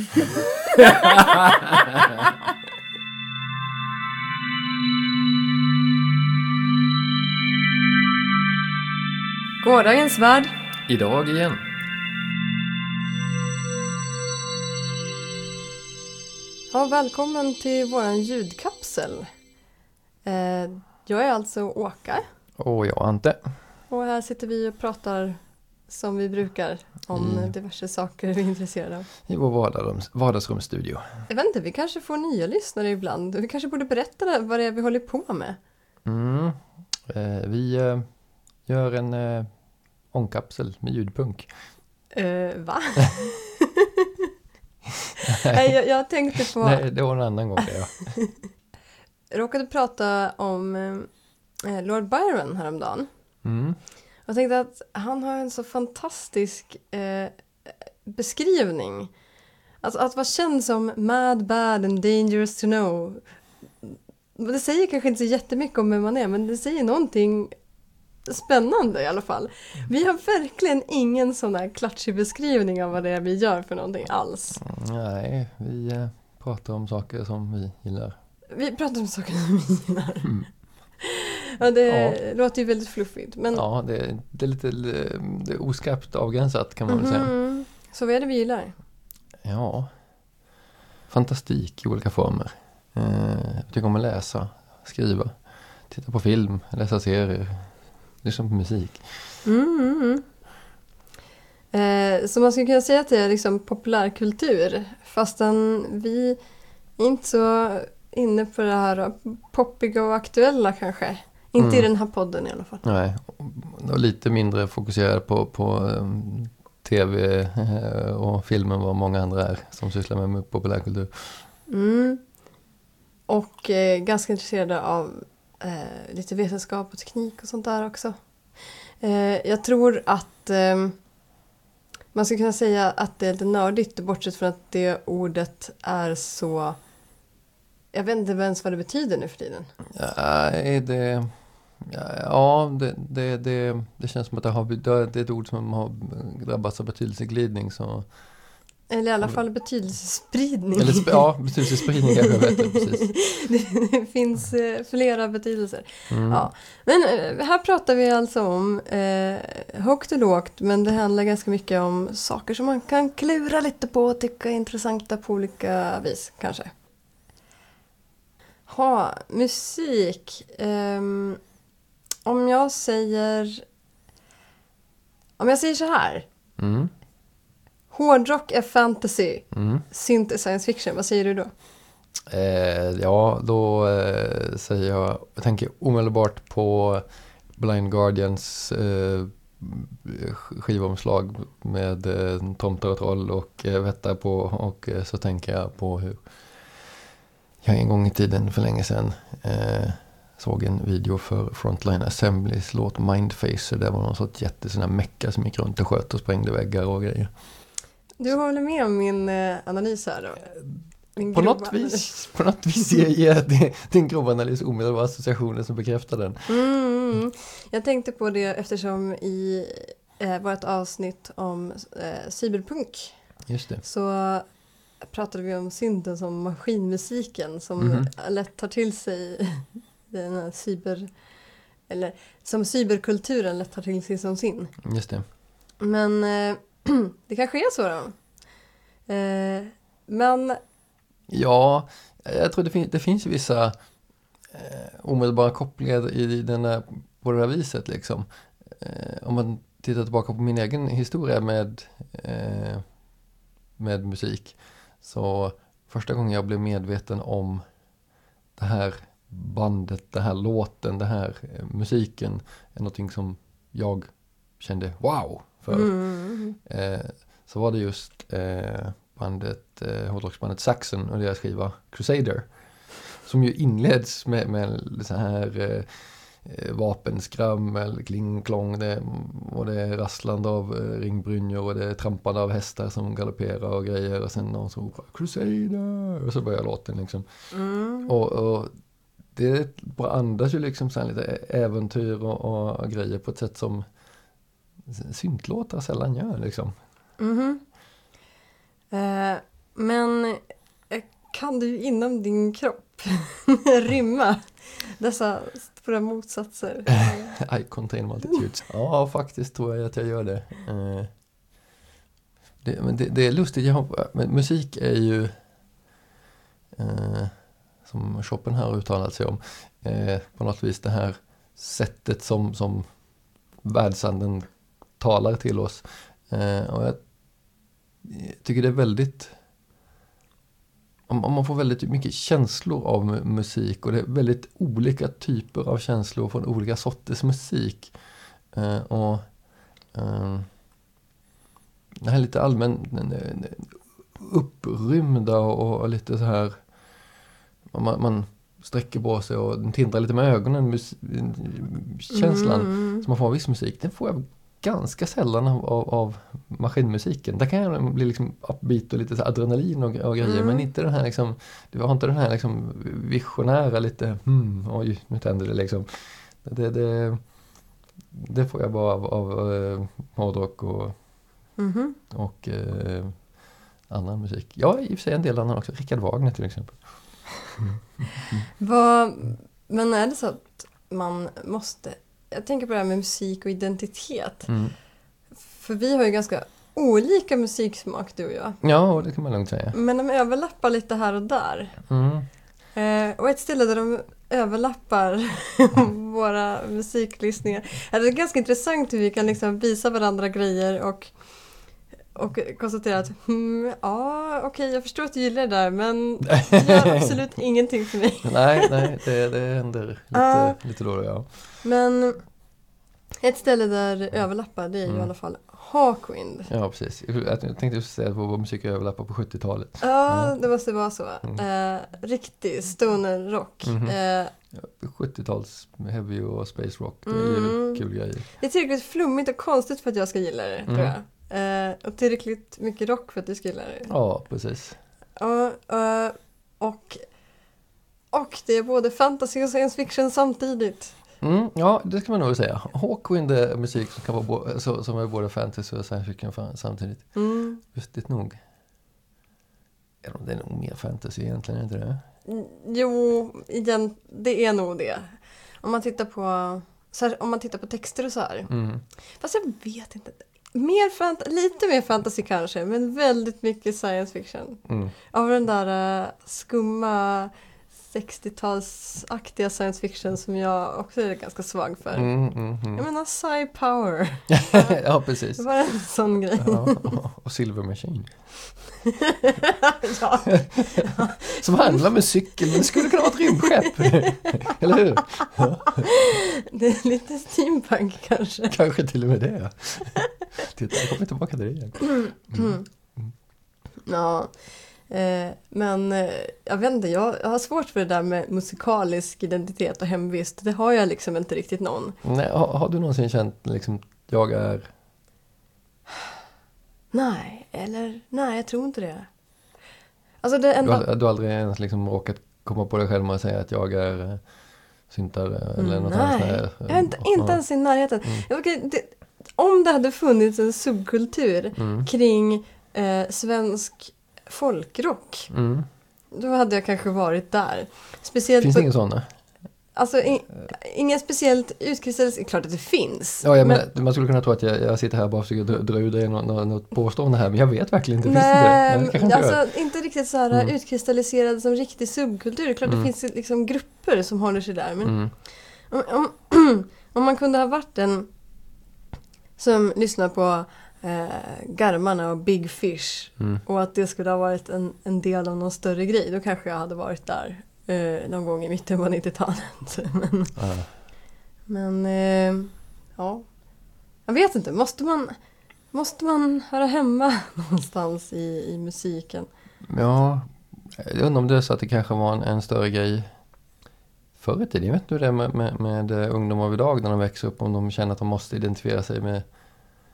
Gårdagens värld. Idag igen. Ja, välkommen till våran ljudkapsel. Eh, jag är alltså Åka Och jag Ante. och här sitter vi och pratar som vi brukar om Mm. diverse saker vi är intresserade av. I vår vardagsrums, vardagsrumsstudio. Jag vet inte, vi kanske får nya lyssnare ibland. Vi kanske borde berätta vad det är vi håller på med. Mm. Eh, vi eh, gör en eh, ångkapsel med ljudpunk. Eh, va? Nej, jag, jag tänkte på, Nej, det var en annan gång ja. jag råkade prata om eh, Lord Byron häromdagen. Mm. Jag tänkte att han har en så fantastisk eh, beskrivning. Alltså att vara känd som mad, bad and dangerous to know. Det säger kanske inte så jättemycket om vem man är, men det säger någonting spännande i alla fall. Vi har verkligen ingen sån här klatschig beskrivning av vad det är vi gör för någonting alls. Nej, vi eh, pratar om saker som vi gillar. Vi pratar om saker som vi gillar. Ja, det låter ju väldigt fluffigt. Men Ja, det, det är lite det är oskarpt avgränsat kan man väl säga. Mhm. Så vad är det vi gillar? Ja, fantastik i olika former. Eh, jag tycker om att läsa, skriva, titta på film, läsa serier, lyssna på musik. Mm, mm, mm. Eh, så man skulle kunna säga att det är liksom populärkultur fastän vi är inte så inne på det här poppiga och aktuella kanske. Inte i Mm. den här podden i alla fall. Nej, och lite mindre fokuserad på, på um, tv eh, och film än vad många andra är som sysslar med, populärkultur. Mm. Och eh, ganska intresserade av eh, lite vetenskap och teknik och sånt där också. Eh, jag tror att eh, man skulle kunna säga att det är lite nördigt bortsett från att det ordet är så... Jag vet inte ens vad det betyder nu för tiden. Nej, det... Ja, det, det, det, det känns som att det, har, det är ett ord som har drabbats av betydelseglidning. Så, Eller i alla fall betydelsespridning. eller, ja, betydelsespridning kanske jag vet det, precis. det, finns eh, flera betydelser. Mm. Ja. Men eh, här pratar vi alltså om eh, högt och lågt men det handlar ganska mycket om saker som man kan klura lite på och tycka är intressanta på olika vis kanske. Ha, musik. Ehm, om jag säger... Om jag säger så här. Mm. Hårdrock är fantasy, Mm. synt är science fiction. Vad säger du då? Eh, ja, då eh, säger jag, jag tänker omedelbart på Blind Guardians eh, skivomslag med eh, tomtar och troll och eh, vättar på och eh, så tänker jag på hur jag en gång i tiden för länge sedan eh, såg en video för Frontline Assemblies låt Mindfacer. Det var någon sorts jätte sån här mecka som gick runt och sköt och sprängde väggar och grejer. Du håller med om min eh, analys här då? Min På något, analys. vis, på något vis ger din grova analys omedelbara associationer som bekräftar den. Mm, mm. Jag tänkte på det eftersom i eh, vårt avsnitt om eh, cyberpunk Just det. så pratade vi om synden som maskinmusiken som Mhm. lätt tar till sig den här cyber... Eller som cyberkulturen lätt tar till sig som sin. Just det. Men eh, det kanske är så då. Eh, men Ja, jag tror det, fin- det finns vissa eh, omedelbara kopplingar i den där, på det här viset liksom. Eh, om man tittar tillbaka på min egen historia med, eh, med musik. Så första gången jag blev medveten om det här bandet, den här låten, den här eh, musiken är någonting som jag kände wow för. mm, Eh, så var det just eh, bandet, eh, hårdrocksbandet Saxon och deras skiva Crusader. Som ju inleds med, med så här eh, eh, vapenskrammel, kling klong det, och det är rasslande av eh, ringbrynjor och det är trampande av hästar som galopperar och grejer och sen någon som ropar Crusader och så börjar låten liksom. mm. Och, och det andas ju liksom så lite äventyr och, och grejer på ett sätt som syntlåtar sällan gör liksom. Mhm. Eh, men kan du inom din kropp rymma dessa stora motsatser. I contain multitudes. Ja, faktiskt tror jag att jag gör det. Eh, det, men det, det är lustigt, jag men musik är ju eh, som Schopenhauer uttalat sig om, eh, på något vis det här sättet som, som världsanden talar till oss. Eh, och jag tycker det är väldigt om man får väldigt mycket känslor av musik och det är väldigt olika typer av känslor från olika sorters musik. Eh, och eh, Det här lite allmänt upprymda och, och lite så här man, man sträcker på sig och tindrar lite med ögonen, känslan mm. som man får av viss musik, den får jag ganska sällan av, av, av maskinmusiken. Där kan jag bli liksom upbeat och lite så adrenalin och, och grejer mm. men inte den här liksom, du har inte den här liksom visionära lite, hmm, oj nu tänder det liksom. Det, det, det får jag bara av, av uh, hårdrock och, mm. och uh, annan musik. Ja, i och för sig en del annan också. Richard Wagner till exempel. Vad, men är det så att man måste jag tänker på det här med musik och identitet. Mm. För vi har ju ganska olika musiksmak du och jag. Ja, det kan man lugnt säga. Men de överlappar lite här och där. Mm. Eh, och ett ställe där de överlappar våra musiklyssningar. Det är ganska intressant hur vi kan liksom visa varandra grejer och, och konstatera att hmm, ja, okej, jag förstår att du gillar det där men det gör absolut ingenting för mig. nej, nej, det, det händer lite, uh, lite då och ja. Men ett ställe där det överlappar det är ju mm. i alla fall Hawkwind. Ja precis. Jag tänkte säga att vår musik överlappar på 70-talet. Ja, ja, det måste vara så. Mm. Eh, riktig stoner rock. Mm eh, 70-tals heavy och space rock. Det är mm. kul grejer. Det är tillräckligt flummigt och konstigt för att jag ska gilla det tror mm. jag. Eh, och tillräckligt mycket rock för att du ska gilla det. Ja, precis. Och, uh, och, och det är både fantasy och science fiction samtidigt. Mm, ja, det ska man nog säga. Hawkwind är musik som, kan vara som är både fantasy och science fiction samtidigt. Mm. Lustigt nog. det är nog mer fantasy egentligen, är inte det? Mm, jo, igen, det är nog det. Om man tittar på, här, om man tittar på texter och så här. Mm. Fast jag vet inte. Mer fant lite mer fantasy kanske, men väldigt mycket science fiction. Mm. Av den där uh, skumma 60-talsaktiga science fiction som jag också är ganska svag för. Mm, mm, mm. Jag menar Sci Power. ja, precis. Det var en sån grej. ja, och Silver Machine. ja. som handlar med cykel, men det skulle kunna vara ett rymdskepp. Eller hur? det är lite steampunk kanske. Kanske till och med det. Titta, jag kommer tillbaka till det igen. Mm. Mm. Ja. Eh, men eh, jag vet inte, jag, har svårt för det där med musikalisk identitet och hemvist. Det har jag liksom inte riktigt någon. Nej, har, har du någonsin känt liksom, jag är... Nej, eller nej, jag tror inte det. Alltså det enda... du, har, du har aldrig ens liksom råkat komma på dig själv och säga att jag är eh, syntare eller mm, något annat? Nej, jag är inte, inte ens i närheten. Mm. Okay, det, om det hade funnits en subkultur mm. kring eh, svensk folkrock. Mm. Då hade jag kanske varit där. Speciellt finns det inga sådana? Alltså in, inga speciellt utkristalliserade, klart att det finns. Ja, jag men, menar, man skulle kunna tro att jag, jag sitter här och bara försöker dra, dra ur dig något, något påstående här, men jag vet verkligen inte. Nej, finns det alltså inte, inte riktigt så här mm. utkristalliserad som riktig subkultur. Klart mm. det finns liksom grupper som håller sig där. Men mm. om, om, om man kunde ha varit en som lyssnar på eh, Garmarna och Big Fish mm. och att det skulle ha varit en, en del av någon större grej, då kanske jag hade varit där eh, någon gång i mitten på 90-talet. men äh. men eh, ja, jag vet inte, måste man, måste man höra hemma någonstans i, i musiken? Ja, jag undrar om det är så att det kanske var en, en större grej förr i tiden. Jag vet inte hur det är med, med, med ungdomar idag när de växer upp, om de känner att de måste identifiera sig med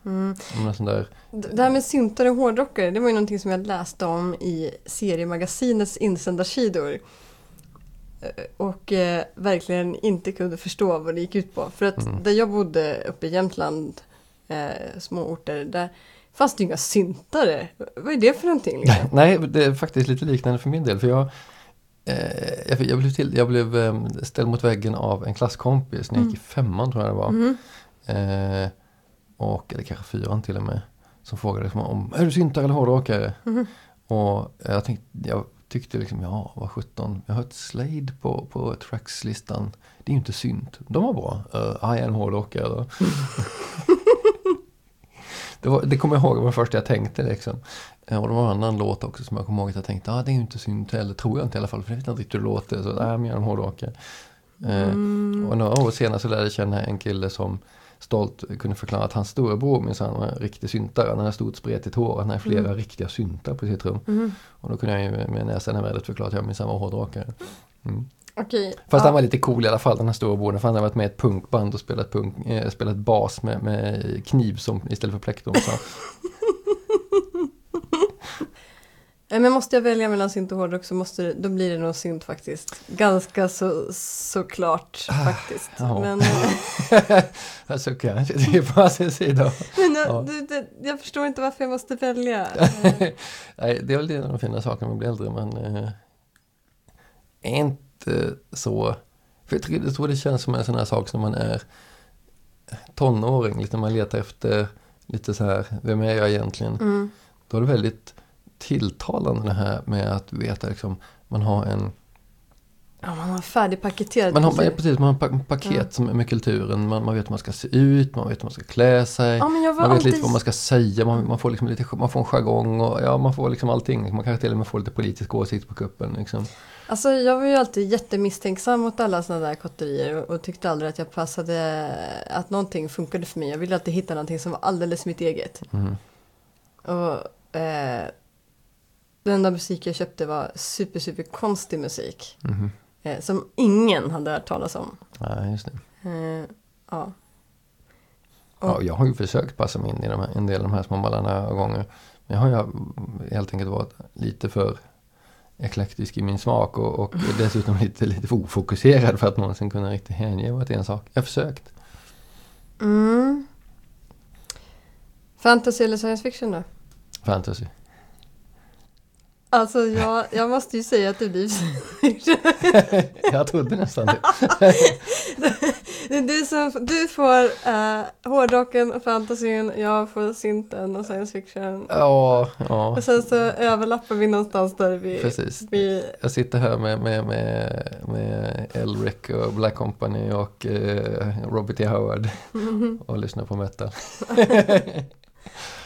Mm. där. Det här med syntare och hårdrockare, det var ju någonting som jag läste om i seriemagasinets insändarsidor. Eh, och eh, verkligen inte kunde förstå vad det gick ut på. För att mm. där jag bodde uppe i Jämtland, eh, små orter, där fanns det inga syntare. Vad är det för någonting? Liksom? Nej, det är faktiskt lite liknande för min del. För jag, Eh, jag, blev, till, jag blev eh, ställd mot väggen av en klasskompis när jag gick i femman tror jag det var. Mhm. Och, eller kanske fyran till och med. Som frågade liksom om, är du syntare eller hårdrockare? Mhm. Och jag, tänkte, jag tyckte liksom, ja vad sjutton. Jag har hört Slade på, på trackslistan. Det är ju inte synt. De var bra. Uh, I am hårdrockare då. det, var, det kommer jag ihåg, det var det första jag tänkte liksom. Eh, Och det var en annan låt också som jag kommer ihåg att jag tänkte, ah, det är ju inte synt heller, tror jag inte i alla fall, för jag vet inte riktigt hur det låter. Så, nej, men jag är en hårdrockare. Eh, Mm. och några år senare så lärde jag känna en kille som stolt kunde förklara att hans storebror minsann var en riktig syntare. Han hade stort spretigt hår, han hade flera Mm. riktiga syntar på sitt rum. Mhm. Och då kunde jag ju med näsan i vädret förklara att jag minsann var hårdrockare. Mm. Okej. Fast ja. han var lite cool i alla fall den här storebrodern. För han hade varit med i ett punkband och spelat, punk, eh, spelat bas med, med kniv som, istället för plektrum. Nej, Men måste jag välja mellan synt och hårdrock så måste det, då blir det nog synt faktiskt. Ganska så såklart faktiskt. ja. Men, eh, jag suckar, det är på sin sida. men jag, Ja. du, det, jag förstår inte varför jag måste välja. Eh, Nej, det är väl det de fina sakerna med att bli äldre, men eh, är inte så... För jag, jag tror det känns som en sån här sak som man är tonåring, lite när man letar efter lite så här, vem är jag egentligen? Mm. Då är det väldigt tilltalande det här med att veta liksom, man har en Ja, man har färdigpaketerat. Man har, ja, precis, man har ett paket Ja. som, med kulturen. Man, man vet hur man ska se ut, man vet hur man ska klä sig. Ja, Man vet alltid... lite vad man ska säga, man, man får liksom lite, man får en jargong och ja, man får liksom allting. Man kanske till och med får lite politisk åsikt på kuppen liksom. Alltså jag var ju alltid jättemisstänksam mot alla sådana där kotterier och, och tyckte aldrig att jag passade, att någonting funkade för mig. Jag ville alltid hitta någonting som var alldeles mitt eget. Mm. Och eh, den enda musik jag köpte var super, super konstig musik. Mhm. Eh, som ingen hade hört talas om. Ja, just det. Eh, ja. Ja, jag har ju försökt passa mig in i de här, en del av de här små mallarna gånger. Men jag har ju helt enkelt varit lite för eklektisk i min smak och, och dessutom lite, lite för ofokuserad för att någonsin kunna riktigt hänge åt en sak. Jag har försökt. Mm. Fantasy eller science fiction då? Fantasy. Alltså jag, jag måste ju säga att det blir jag trodde nästan det. Det är du som, du får uh, hårdrocken och fantasyn, jag får synten och science fiction. Ja, ja, Och sen så överlappar vi någonstans där vi... precis. vi Jag sitter här med, med, med, med Elric och Black Company och eh, Robert E. Howard och lyssnar på metal.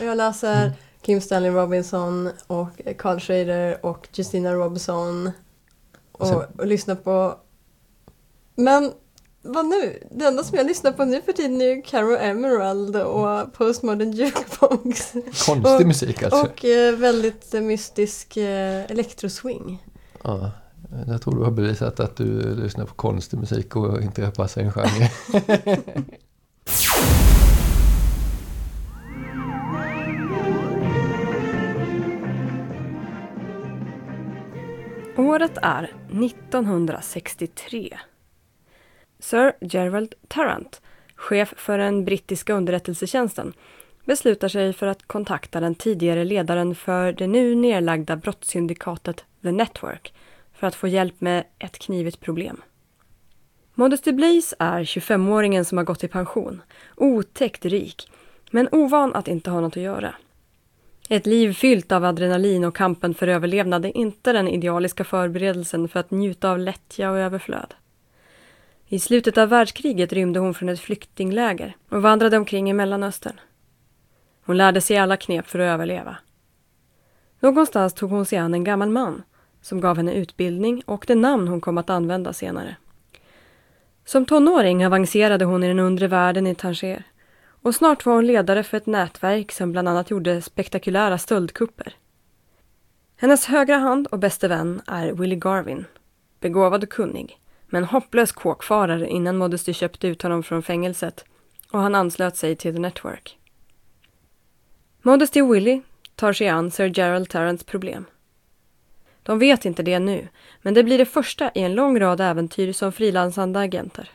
jag läser Kim Stanley Robinson och Carl Schrader och Justina Robinson. Och, Och och lyssnar på... Men vad nu? Det enda som jag lyssnar på nu för tiden är ju Caro Emerald och Postmodern Jukebox. Konstig Och- musik alltså. Och eh, väldigt eh, mystisk eh, elektroswing. Ja, jag tror du har bevisat att du lyssnar på konstig musik och inte passar en genre. Året är 1963. Sir Gerald Tarrant, chef för den brittiska underrättelsetjänsten, beslutar sig för att kontakta den tidigare ledaren för det nu nedlagda brottssyndikatet The Network för att få hjälp med ett knivigt problem. Modesty Blaise är 25-åringen som har gått i pension, otäckt rik, men ovan att inte ha något att göra. Ett liv fyllt av adrenalin och kampen för överlevnad är inte den idealiska förberedelsen för att njuta av lättja och överflöd. I slutet av världskriget rymde hon från ett flyktingläger och vandrade omkring i Mellanöstern. Hon lärde sig alla knep för att överleva. Någonstans tog hon sig an en gammal man som gav henne utbildning och det namn hon kom att använda senare. Som tonåring avancerade hon i den undre världen i Tanger och snart var hon ledare för ett nätverk som bland annat gjorde spektakulära stöldkupper. Hennes högra hand och bäste vän är Willie Garvin. Begåvad och kunnig, men hopplös kåkfarare innan Modesty köpte ut honom från fängelset och han anslöt sig till The Network. Modesty och Willie tar sig an Sir Gerald Tarrants problem. De vet inte det nu, men det blir det första i en lång rad äventyr som frilansande agenter.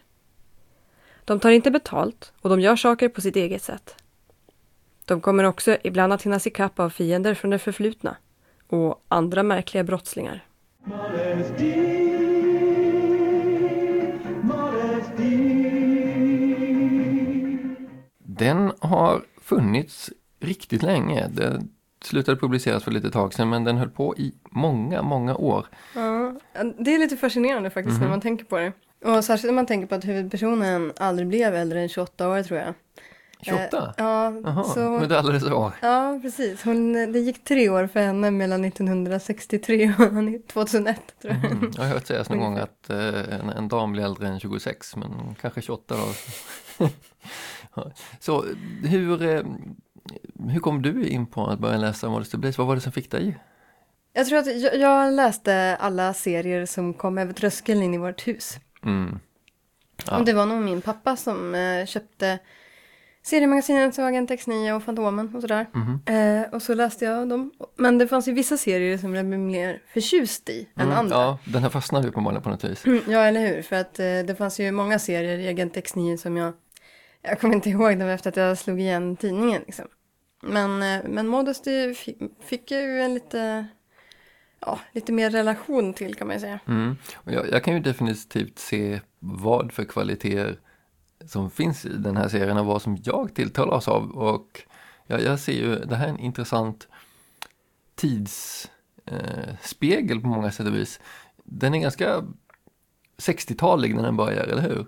De tar inte betalt och de gör saker på sitt eget sätt. De kommer också ibland att hinnas ikapp av fiender från det förflutna och andra märkliga brottslingar. Den har funnits riktigt länge. Den slutade publiceras för lite tag sedan men den höll på i många, många år. Ja, det är lite fascinerande faktiskt mm -hmm. när mhm. man tänker på det. Och särskilt när man tänker på att huvudpersonen aldrig blev äldre än 28 år tror jag. 28? Eh, ja, Jaha, så, men det är alldeles år. ja, precis. Hon, det gick tre år för henne mellan 1963 och 2001 tror jag. Mm. Jag har hört sägas någon gång att eh, en, en dam blir äldre än 26 men kanske 28 då. Så hur, eh, hur kom du in på att börja läsa Modesty Blaze? Vad var det som fick dig? Jag tror att jag, jag läste alla serier som kom över tröskeln in i vårt hus. Mm. Ja. Och det var nog min pappa som eh, köpte seriemagasinet Agent X9 och Fantomen och sådär. Mhm. Eh, och så läste jag dem. Men det fanns ju vissa serier som jag blev mer förtjust i än Mm, andra. Ja, den här fastnade ju uppenbarligen på något vis. Mm, Ja, eller hur? För att eh, det fanns ju många serier i Agent X9 som jag... Jag kommer inte ihåg dem efter att jag slog igen tidningen liksom. Men, eh, men Modesty fick, fick ju en lite... Ja, lite mer relation till kan man ju säga. Mm. Och jag, jag kan ju definitivt se vad för kvaliteter som finns i den här serien och vad som jag tilltalas av. Och jag, jag ser ju, det här är en intressant tidsspegel eh, på många sätt och vis. Den är ganska 60-talig när den börjar, eller hur?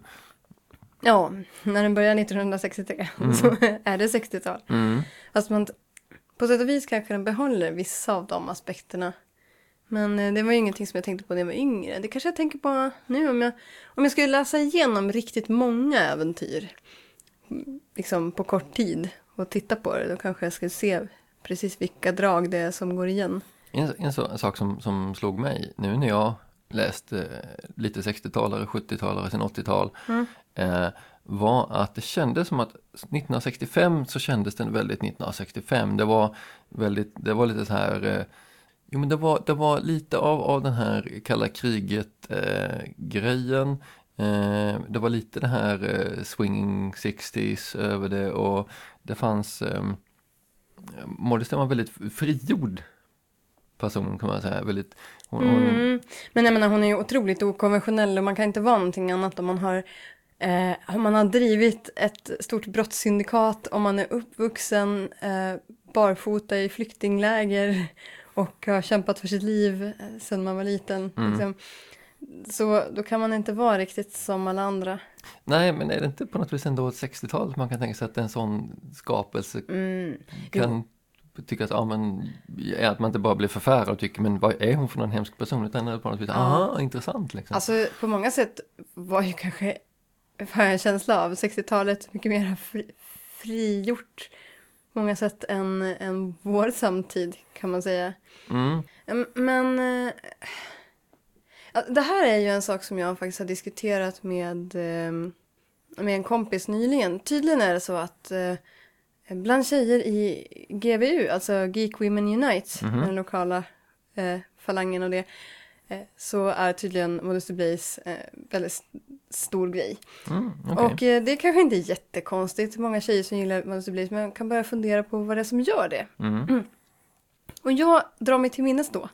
Ja, när den börjar 1963 så är det 60-tal. Mm. Fast man, på sätt och vis kanske den behåller vissa av de aspekterna. Men eh, det var ju ingenting som jag tänkte på när jag var yngre. Det kanske jag tänker på nu om jag, om jag skulle läsa igenom riktigt många äventyr. Liksom på kort tid och titta på det. Då kanske jag skulle se precis vilka drag det är som går igen. En, en, så, en sak som, som slog mig nu när jag läste eh, lite 60-talare, 70-talare, sen 80-tal Mm. eh, var att det kändes som att 1965 så kändes den väldigt 1965. Det var väldigt, det var lite så här eh, Jo men det var, det var lite av, av den här kalla kriget-grejen. Eh, eh, det var lite det här eh, swinging 60s över det och det fanns eh, Modesty var en väldigt frigjord person kan man säga. Väldigt, hon, hon, mm. Men jag menar hon är ju otroligt okonventionell och man kan inte vara någonting annat om man har eh, om man har drivit ett stort brottssyndikat, om man är uppvuxen eh, barfota i flyktingläger och har kämpat för sitt liv eh, sedan man var liten. Mm. Liksom. Så då kan man inte vara riktigt som alla andra. Nej men är det inte på något vis ändå ett 60-tal man kan tänka sig att en sån skapelse Mm. kan tycka att, ja, men, att man inte bara blir förfärad och tycker men vad är hon för någon hemsk person utan är det på något vis, Ja. aha intressant liksom. Alltså på många sätt var ju kanske, har jag en känsla av, 60-talet mycket mer fri, frigjort många sätt än, än vår samtid kan man säga. Mm. Mm, Men eh, det här är ju en sak som jag faktiskt har diskuterat med, eh, med en kompis nyligen. Tydligen är det så att eh, bland tjejer i GVU, alltså Geek Women Unite, Mhm. den lokala falangen och det, så är tydligen Modesty Blaze eh, väldigt st- stor grej. Mm, okej. Och eh, det är kanske inte är jättekonstigt, många tjejer som gillar Modesty Blaze, men kan börja fundera på vad det är som gör det. Mm. Och jag drar mig till minnes då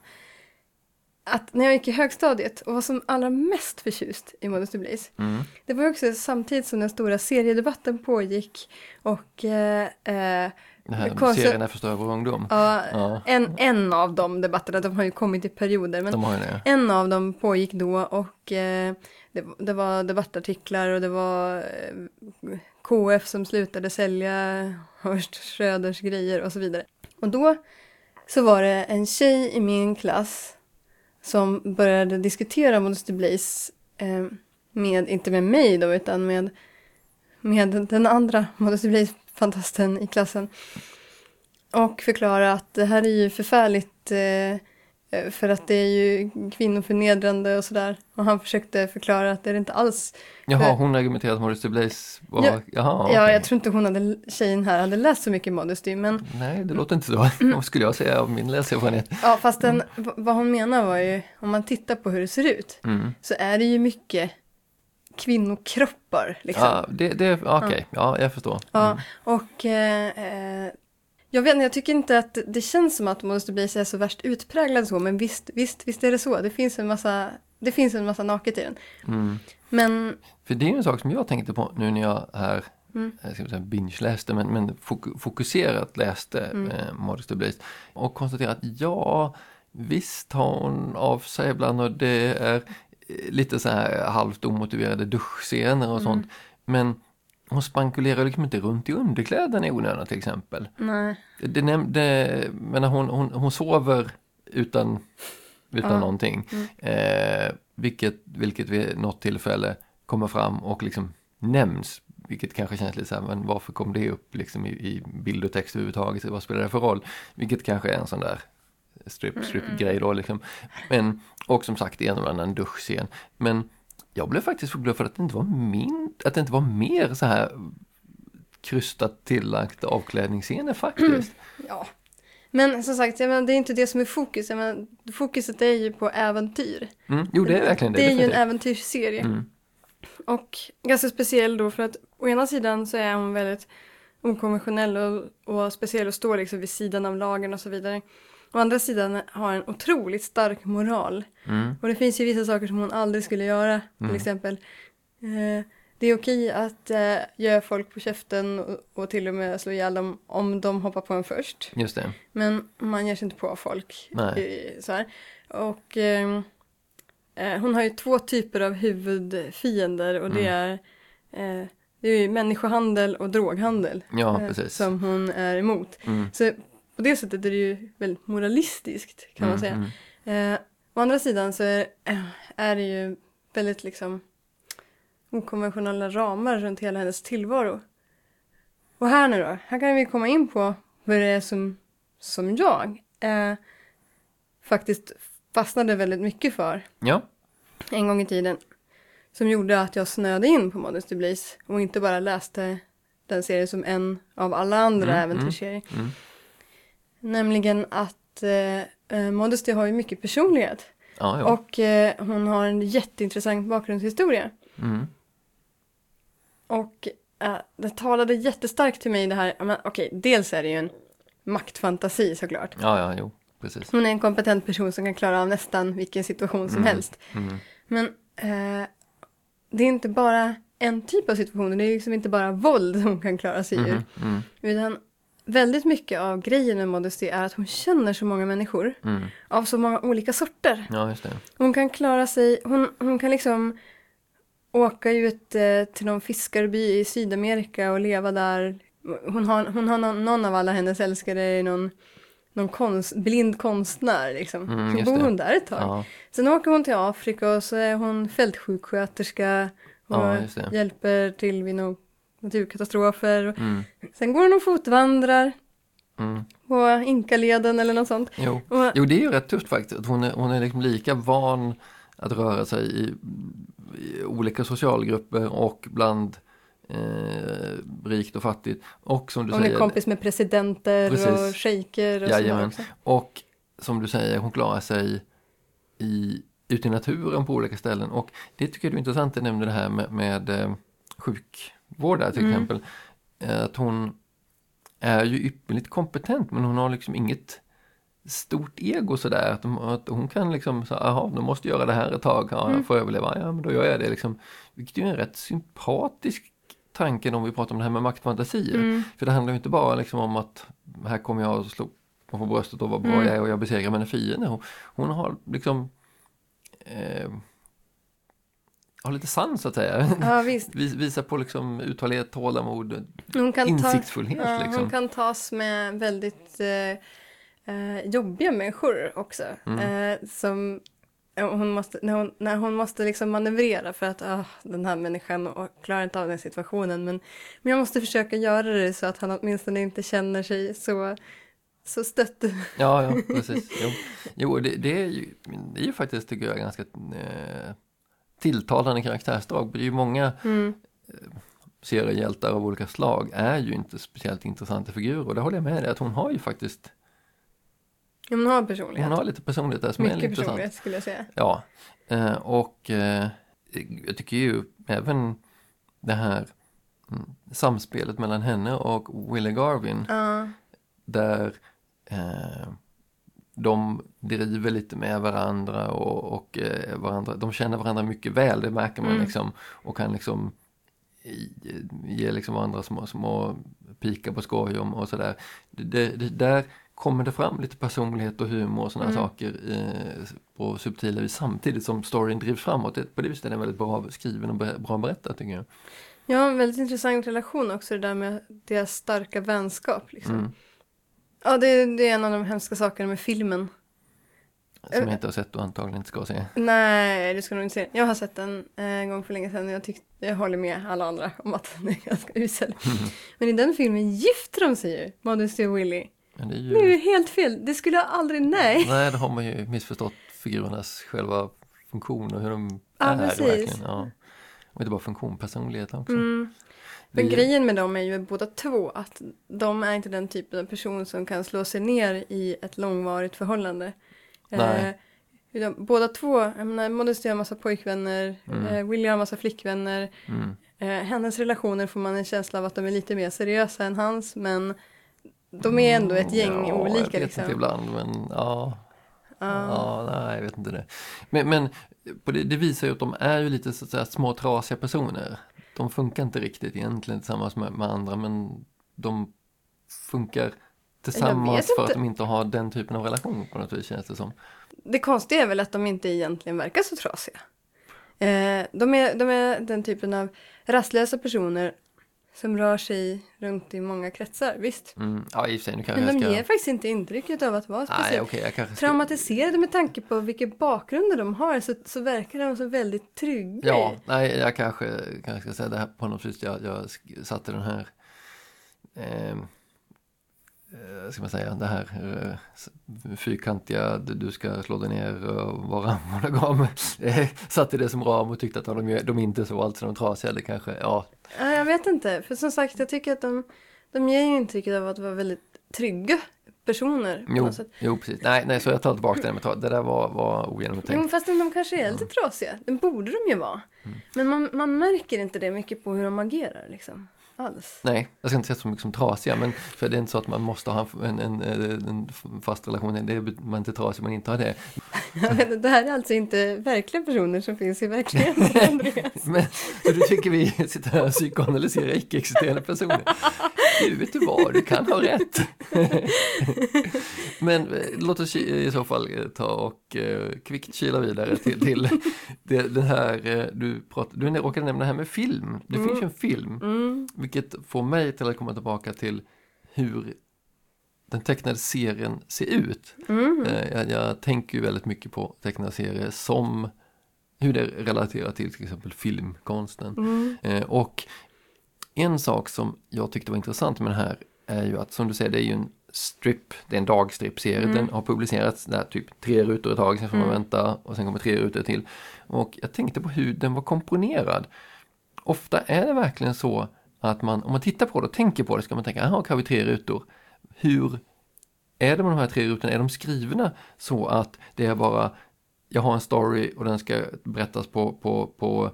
att när jag gick i högstadiet och var som allra mest förtjust i Modesty Blaze, Mm. det var också samtidigt som den stora seriedebatten pågick och eh, eh, Det här Konstigt- serien är förstör vår ungdom. ja, Ja. en, en av de debatterna, de har ju kommit i perioder, men De det. en av dem pågick då och eh, det, det var debattartiklar och det var eh, KF som slutade sälja Horst Schröders grejer och så vidare. Och då så var det en tjej i min klass som började diskutera Modesty Blaze eh, med, inte med mig då, utan med, med den andra Modesty Blaze-fantasten i klassen. Och förklara att det här är ju förfärligt eh, Eh, För att det är ju kvinnoförnedrande och sådär. Och han försökte förklara att det är det inte alls. Jaha, För- hon argumenterade att Modesty Blaze var, Ja. jaha, Ja, okej. jag tror inte hon hade, tjejen här hade läst så mycket Modesty. Men Nej, det låter inte så. Vad skulle jag säga av min läserfarenhet? ja, fast den, vad hon menar var ju, om man tittar på hur det ser ut, Mm. så är det ju mycket kvinnokroppar. Liksom. Ja, det, det, okej, ja, jag förstår. Ja, Mm. och eh, eh, jag vet jag tycker inte att det känns som att Modesty Blaze är så värst utpräglad så, men visst, visst, visst är det så. Det finns en massa, det finns en massa naket i den. Mm. Men, För det är en sak som jag tänkte på nu när jag här Mm. jag ska säga binge-läste, men, men fok- fokuserat läste Mm. eh, Modest Oblige. Och konstaterade att ja, visst har hon av sig ibland och det är eh, lite så här halvt omotiverade duschscener och Mm. sånt. Men hon spankulerar liksom inte runt i underkläderna i onödan till exempel. Nej. Det nämnde, men hon, hon, hon sover utan, utan Ja. någonting. Mm. Eh, vilket, vilket vid något tillfälle kommer fram och liksom nämns. Vilket kanske känns lite så här, men varför kom det upp liksom i, i bild och text överhuvudtaget? Vad spelar det för roll? Vilket kanske är en sån där strip, strip grej då liksom. Men, och som sagt en och annan duschscen. Men jag blev faktiskt förbluffad att det inte var min, att det inte var mer så här krystat tillagt avklädningsscener faktiskt. Ja. Men som sagt, menar, det är inte det som är fokus. Menar, fokuset är ju på äventyr. Mm, jo, det är verkligen det. Det är ju en definitivt. äventyrsserie. Mm. Och ganska speciell då för att å ena sidan så är hon väldigt okonventionell och, och speciell och står liksom vid sidan av lagen och så vidare. Å andra sidan har en otroligt stark moral. Mm. Och det finns ju vissa saker som hon aldrig skulle göra. Till Mm. exempel. Eh, det är okej att eh, göra folk på käften och, och till och med slå ihjäl dem om de hoppar på en först. Just det. Men man ger sig inte på folk. Nej. I, så här. Och ehm, eh, hon har ju två typer av huvudfiender och det är eh, det är ju människohandel och droghandel. Ja, eh. Som hon är emot. Mm. Så på det sättet är det ju väldigt moralistiskt kan man Mm, säga. mm. Eh, å andra sidan så är, är det ju väldigt liksom okonventionella ramar runt hela hennes tillvaro. Och här nu då, här kan vi komma in på vad det är som, som jag eh, faktiskt fastnade väldigt mycket för Ja, en gång i tiden. Som gjorde att jag snöade in på Modest Blaze och inte bara läste den serien som en av alla andra Mm, äventyrsserier. mm. Nämligen att eh, eh, Modesty har ju mycket personlighet. ja. Och eh, hon har en jätteintressant bakgrundshistoria. Mm. Och eh, det talade jättestarkt till mig det här, men, okej, dels är det ju en maktfantasi såklart. ja, ja, jo, precis. Hon är en kompetent person som kan klara av nästan vilken situation som Mm. helst. Mm. Men eh, det är inte bara en typ av situationer, det är liksom inte bara våld hon kan klara sig ur. Mm. Mm. Utan väldigt mycket av grejen med Modesty är att hon känner så många människor Mm. av så många olika sorter. Ja. Hon kan klara sig, hon, hon kan liksom åka ut eh, till någon fiskarby i Sydamerika och leva där. Hon har, hon har någon, någon av alla hennes älskare någon, någon konst, blind konstnär liksom. Mm, så bor det. hon där ett tag. Ja, Sen åker hon till Afrika och så är hon fältsjuksköterska och Ja, hjälper till vid några naturkatastrofer. mm. Sen går hon och fotvandrar Mm. på Inkaleden eller något sånt. Jo. Och, jo, det är ju rätt tufft faktiskt. Hon är, hon är liksom lika van att röra sig i, i olika socialgrupper och bland eh, rikt och fattigt. Och som du hon är säger, kompis med presidenter och Precis. shejker och Jajamän. också. Och som du säger, hon klarar sig i, ute i naturen på olika ställen. Och det tycker jag är intressant, jag nämnde det här med, med eh, sjukvårdare till Mm. exempel. Eh, Att hon är ju ypperligt kompetent men hon har liksom inget stort ego sådär. Att, de, att hon kan liksom, så, jaha, de måste göra det här ett tag, ja, Mm. jag får överleva, ja men då gör jag det liksom. Vilket är en rätt sympatisk tanke om vi pratar om det här med maktfantasier. Mm. För det handlar ju inte bara liksom om att här kommer jag att slå på bröstet och vad bra Mm. jag är och jag besegrar mina fiender. Hon, hon har liksom eh, har lite sans så att säga. Ja, visar på liksom uthållighet, tålamod, Hon kan, ta, insiktsfullhet ja, liksom. hon kan tas med väldigt eh, eh, jobbiga människor också. Mm. Eh, som ja, hon måste, när, hon, när hon måste liksom manövrera för att ah, den här människan klarar inte av den situationen. Men, men jag måste försöka göra det så att han åtminstone inte känner sig så, så stött. Ja, ja, precis. Jo, jo det, det, är ju, det är ju faktiskt, tycker jag, ganska eh, tilltalande karaktärsdrag. Det är ju många Mm. seriehjältar av olika slag är ju inte speciellt intressanta figurer. Och det håller jag med dig att hon har ju faktiskt, Ja, Hon har personlighet. hon har lite personlighet där som är Mycket intressant. personlighet skulle jag säga. Ja, eh, och eh, jag tycker ju även det här mm, samspelet mellan henne och Willie Garvin Ja. där eh, de driver lite med varandra och, och eh, varandra, de känner varandra mycket väl, det märker man Mm. liksom och kan liksom ger liksom andra små, små pikar på skoj om och sådär. Det, det, där kommer det fram lite personlighet och humor och sådana Mm. saker eh, på subtila vis samtidigt som storyn drivs framåt. På det viset är den väldigt bra skriven och bra berättad tycker jag. Ja, en väldigt intressant relation också det där med deras starka vänskap. Liksom. Mm. Ja, det, det är en av de hemska sakerna med filmen. Som jag inte har sett och antagligen inte ska se. Nej, det ska du nog inte se. Jag har sett den eh, en gång för länge sedan och jag, tyckte, jag håller med alla andra om att den är ganska usel. Men i den filmen gifter de sig ju, Modesty och Willy. Men det är Det är ju ju... helt fel, det skulle jag aldrig, nej. Nej, då har man ju missförstått figurernas själva funktion och hur de Ja, är precis. verkligen. Ja. Och inte bara funktion, personlighet också. Mm. Men grejen med dem är ju båda två att de är inte den typen av person som kan slå sig ner i ett långvarigt förhållande. Nej. Eh, båda två, jag menar, Modesty har massa pojkvänner, Mm. eh, Willy har massa flickvänner. Mm. Eh, hennes relationer får man en känsla av att de är lite mer seriösa än hans, men de är ändå ett gäng Mm, ja, olika jag vet liksom. inte ibland, men ja. Ja. Ja, nej, jag vet inte det. Men, men det, det visar ju att de är ju lite så att säga små trasiga personer. De funkar inte riktigt egentligen tillsammans med, med andra, men de funkar tillsammans för att de inte har den typen av relation på något vis känns det som. Det konstiga är väl att de inte egentligen verkar så trasiga. Eh, de, är, de är den typen av rastlösa personer som rör sig runt i många kretsar, visst. Mm, ja, i och för sig, nu kanske Men de ska... ger faktiskt inte intrycket av att vara speciellt kanske ska... traumatiserade med tanke på vilka bakgrunder de har så, så verkar de så väldigt trygga. Ja, nej, jag kanske, kanske ska säga det här på något vis. Jag, jag satte den här, eh, ska man säga, det här eh, fyrkantiga, du ska slå dig ner och vara monogam. Eh, satte det som ram och tyckte att de, de inte så, alltså de trasiga, eller kanske, ja. Ja, jag vet inte, för som sagt jag tycker att de, de ger ju intrycket av att vara väldigt trygga personer. Jo, jo precis. Nej, nej, så jag tar tillbaka det det där var, var ogenomtänkt. Jo, fast de kanske är lite trasiga. Det borde de ju vara. Mm. Men man, man märker inte det mycket på hur de agerar liksom. Alls. Nej, jag ska inte säga så mycket som trasiga, men för det är inte så att man måste ha en, en, en, fast relation. Det är man inte trasig om man inte har det. Inte, det här är alltså inte verkliga personer som finns i verkligheten, Andreas. Men så du tycker vi sitter här och psykoanalyserar icke-existerande personer? Du vet du vad, du kan ha rätt. Men eh, låt oss i så fall eh, ta och eh, kvickt kila vidare till, till det, den här, du, prat, du råkade nämna det här med film. Det finns ju en film, Mm. vilket får mig till att komma tillbaka till hur den tecknade serien ser ut. Mm. Jag, jag tänker ju väldigt mycket på tecknade serier som hur det relaterar till till exempel filmkonsten. Mm. Eh, Och en sak som jag tyckte var intressant med den här är ju att som du säger det är ju en strip, det är en dagstrip-serie. Mm. Den har publicerats där typ tre rutor i taget, sen får man Mm. vänta och sen kommer tre rutor till. Och jag tänkte på hur den var komponerad. Ofta är det verkligen så att man, om man tittar på det och tänker på det, ska man tänka, jaha, har vi tre rutor. Hur är det med de här tre rutorna? Är de skrivna så att det är bara, jag har en story och den ska berättas på, på, på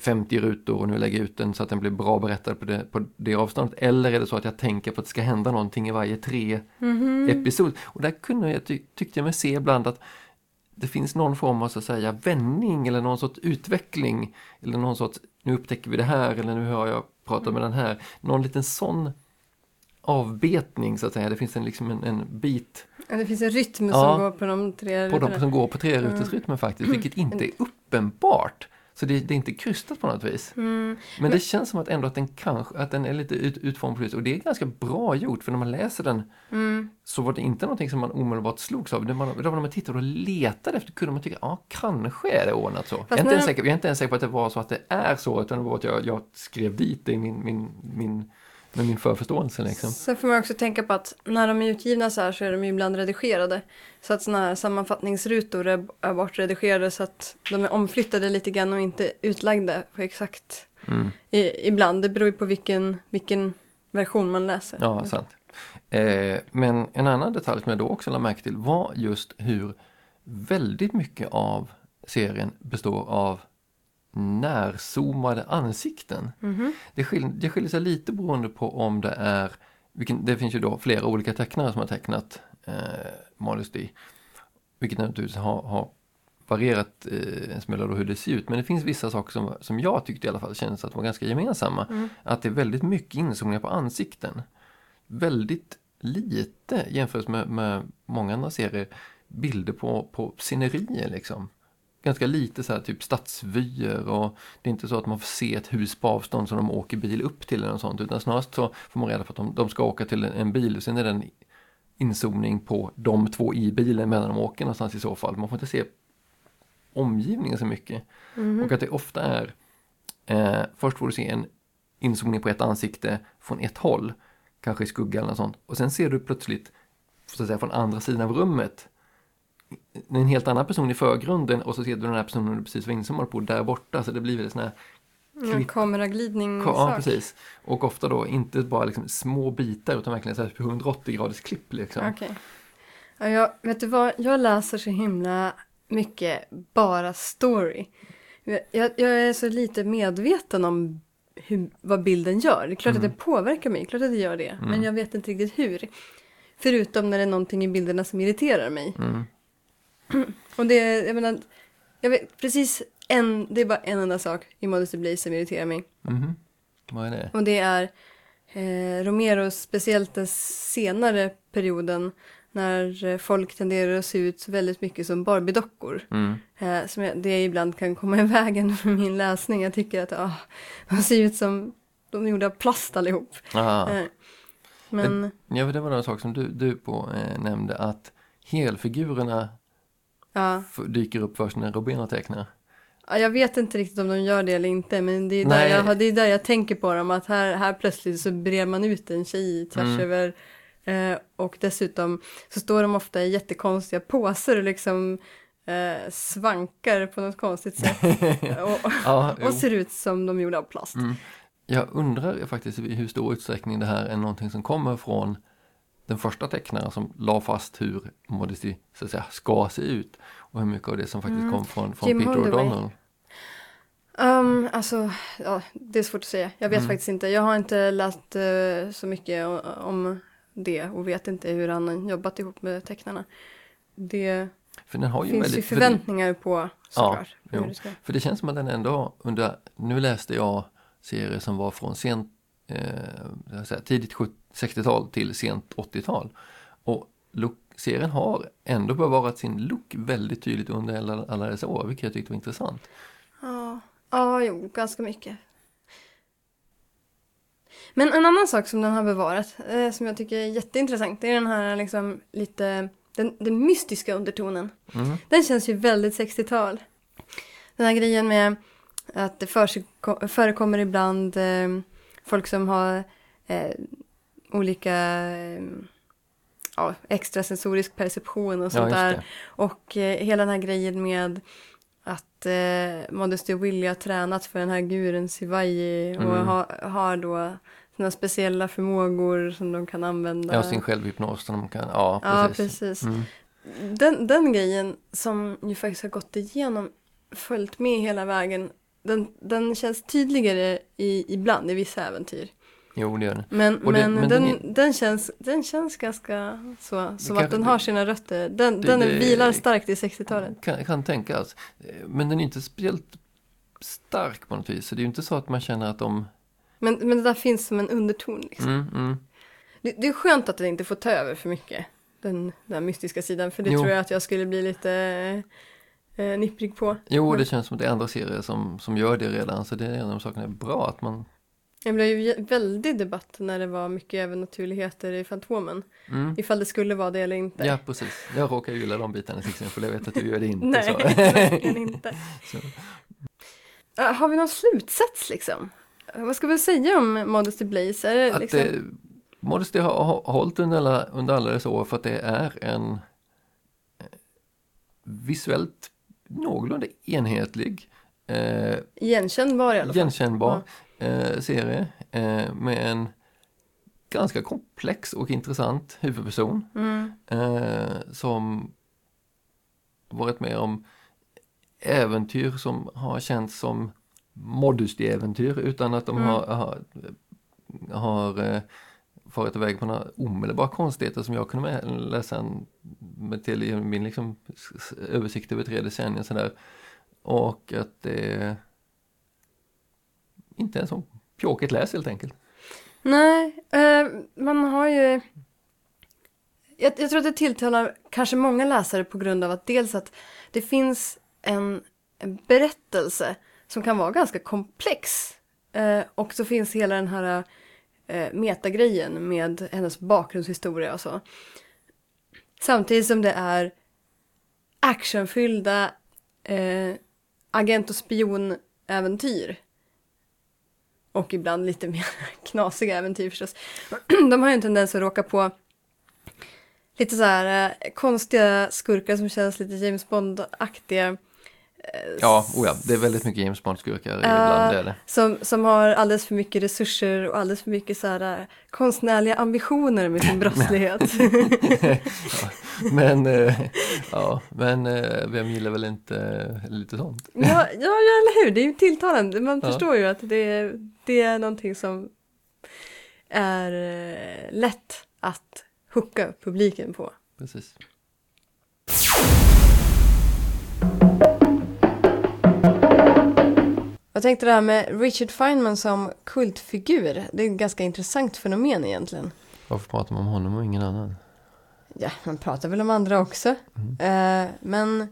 50 rutor och nu lägger jag ut den så att den blir bra berättad på det, på det avståndet. Eller är det så att jag tänker på att det ska hända någonting i varje tre Mhm. episod. Och där kunde jag, ty, tyckte jag mig se ibland att det finns någon form av så att säga vändning eller någon sorts utveckling. Eller någon sorts, nu upptäcker vi det här eller nu hör jag prata med den här. Någon liten sån avbetning så att säga. Det finns en, liksom en, en bit Ja, Det finns en rytm Ja. som går på de tre på rutorna. dem som går på trerutersrytmen faktiskt, vilket inte är uppenbart. Så det, det är inte krystat på något vis. Mm. Men det känns som att ändå att den kanske, att den är lite ut, utformad viset. Och det är ganska bra gjort, för när man läser den Mm. så var det inte någonting som man omedelbart slogs av. Det var när man tittade och letade efter kunde man tycka, ja kanske är det ordnat så. Jag är, inte när ens säker, jag är inte ens säker på att det var så att det är så, utan det var att jag, jag skrev dit det i min, min, min, med min förförståelse liksom. Sen får man också tänka på att när de är utgivna så här så är de ju ibland redigerade. Så att sådana här sammanfattningsrutor är, är bortredigerade så att de är omflyttade lite grann och inte utlagda på exakt Mm. i, ibland. Det beror ju på vilken, vilken version man läser. Ja, sant. Eh, men en annan detalj som jag då också lade märke till var just hur väldigt mycket av serien består av närzoomade ansikten. Mhm. Det, skil, det skiljer sig lite beroende på om det är, vilken, det finns ju då flera olika tecknare som har tecknat eh, Modesty. Vilket naturligtvis har, har varierat eh, en smula då hur det ser ut men det finns vissa saker som, som jag tyckte i alla fall kändes att var ganska gemensamma. Mm. Att det är väldigt mycket inzoomningar på ansikten. Väldigt lite jämfört med, med många andra serier bilder på, på scenerier liksom. Ganska lite så här typ stadsvyer och det är inte så att man får se ett hus på avstånd som de åker bil upp till eller något sånt utan snarast så får man reda på att de, de ska åka till en, bil och sen är det en inzoomning på de två i bilen medan de åker någonstans i så fall. Man får inte se omgivningen så mycket. Mhm. Och att det ofta är eh, först får du se en inzoomning på ett ansikte från ett håll, kanske i skugga eller något sånt. Och sen ser du plötsligt så att säga, från andra sidan av rummet en helt annan person i förgrunden och så ser du den här personen du precis var inzoomad på där borta. Så det blir väl sån här klipp. kameraglidning Ja, precis. Och ofta då inte bara liksom små bitar utan verkligen så här 180 graders klipp liksom. Okej. Ja, jag, vet du vad, jag läser så himla mycket bara story. Jag, jag är så lite medveten om hur, vad bilden gör. Det är klart Mm. att det påverkar mig, klart att det gör det. Men jag vet inte riktigt hur. Förutom när det är någonting i bilderna som irriterar mig. Mm. Och det, är- jag menar, jag vet precis en, det är bara en enda sak i Modesty Blaze som irriterar mig. Mhm. Vad är det? Och det är eh, Romero, speciellt den senare perioden när eh, folk tenderar att se ut väldigt mycket som Barbie-dockor. Mm. Eh, som jag, det ibland kan komma i vägen för min läsning. Jag tycker att ah, de ser ut som de är gjorda av plast allihop. Aha. Eh, men Ja, för det var en sak som du, du på eh, nämnde att helfigurerna ja, dyker upp först när Robin tecknar. ja, jag vet inte riktigt om de gör det eller inte. Men det är, där Nej. jag, har- det är där jag tänker på dem. Att här, här plötsligt så brer man ut en tjej tvärs Mm. över. Eh, och dessutom så står de ofta i jättekonstiga påser och liksom eh, svankar på något konstigt sätt. och, Ja, och ser ut som de är gjorda av plast. Mm. Jag undrar faktiskt i hur stor utsträckning det här är någonting som kommer från den första tecknaren som la fast hur Modesty så att säga, ska se ut och hur mycket av det som faktiskt Mm. kom från, från Jim Peter. O'Donnell. Um, alltså, ja, det är svårt att säga. Jag vet Mm. faktiskt inte. Jag har inte läst eh, så mycket om det och vet inte hur han har jobbat ihop med tecknarna. Det För den har ju finns ju väldigt, för, förväntningar på såklart. hur jo. för det känns som att den ändå under, nu läste jag serier som var från sent, eh, säga, tidigt 70 60-tal till sent 80-tal. Och look, serien har ändå bevarat sin look väldigt tydligt under alla, alla dessa år, vilket jag tyckte var intressant. Ja, ja, jo, ganska mycket. Men en annan sak som den har bevarat, eh, som jag tycker är jätteintressant, det är den här liksom lite, den, den mystiska undertonen. Mm. Den känns ju väldigt 60-tal. Den här grejen med att det förekommer ibland eh, folk som har eh, olika eh, ja, extrasensorisk perception och Ja, sånt just där. Och eh, hela den här grejen med att eh, Modesty Willie har tränat för den här guren Sivaji och Mm. ha, har då sina speciella förmågor som de kan använda. Ja, sin självhypnos som de kan, ja Ja, precis. precis. Mm. Den, den grejen som ju faktiskt har gått igenom, följt med hela vägen, den, den känns tydligare i, ibland i vissa äventyr. Jo, det gör det. Men, det- men, den, den den, känns, den känns ganska så, som att den har sina rötter. Den, det- den det- vilar starkt i 60-talet. Kan, kan tänkas. Eh, Men den är inte speciellt stark på något vis. Så det är ju inte så att man känner att de... Men, men det där finns som en underton. Liksom. Mm, mm. Det, det är skönt att den inte får ta över för mycket, den, den här mystiska sidan. För det Jo. tror jag att jag skulle bli lite eh, nipprig på. Jo, Men- det känns som att det är andra serier som, som gör det redan. Så det är en av de sakerna är bra att man... Det blev ju väldig debatt när det var mycket övernaturligheter i Fantomen. Mm. Ifall det skulle vara det eller inte. Ja, precis. Jag råkar gilla de bitarna till exempel. Jag vet att du gör det inte. Nej, verkligen inte. Så. Äh, Har vi någon slutsats liksom? Vad ska vi säga om Modesty Blaze? Är det Att liksom... det, Modesty har hållit under alla, under alla dessa år för att det är en eh, visuellt någorlunda enhetlig eh, Igenkännbar i alla fall. igenkännbar eh, serie eh, med en ganska komplex och intressant huvudperson Mm. eh, som varit med om äventyr som har känts som Modesty-äventyr utan att de Mm. har, har, har eh, farit iväg på några omedelbara konstigheter som jag kunde läsa en, med till min liksom, översikt över tre decennier sådär. Och att det inte ens en pjåkigt läs helt enkelt. Nej, eh, man har ju... Jag, jag tror att det tilltalar kanske många läsare på grund av att dels att det finns en, en berättelse som kan vara ganska komplex. Eh, och så finns hela den här eh, metagrejen med hennes bakgrundshistoria och så. Samtidigt som det är actionfyllda eh, agent och spionäventyr. Och ibland lite mer knasiga äventyr förstås. De har ju en tendens att råka på lite så här eh, konstiga skurkar som känns lite James Bond-aktiga. eh, Ja, oh ja, det är väldigt mycket James Bond-skurkar Ja. ibland, är det. Som, som har alldeles för mycket resurser och alldeles för mycket så här eh, konstnärliga ambitioner med sin brottslighet. Men, eh, ja, men vem gillar väl inte lite sånt? ja, ja, ja, eller hur? Det är ju tilltalande. Man Ja. förstår ju att det, det är någonting som är eh, lätt att hooka publiken på. Precis. Jag tänkte det här med Richard Feynman som kultfigur. Det är ett ganska intressant fenomen egentligen. Varför pratar man om honom och ingen annan? Ja, man pratar väl om andra också. Eh, men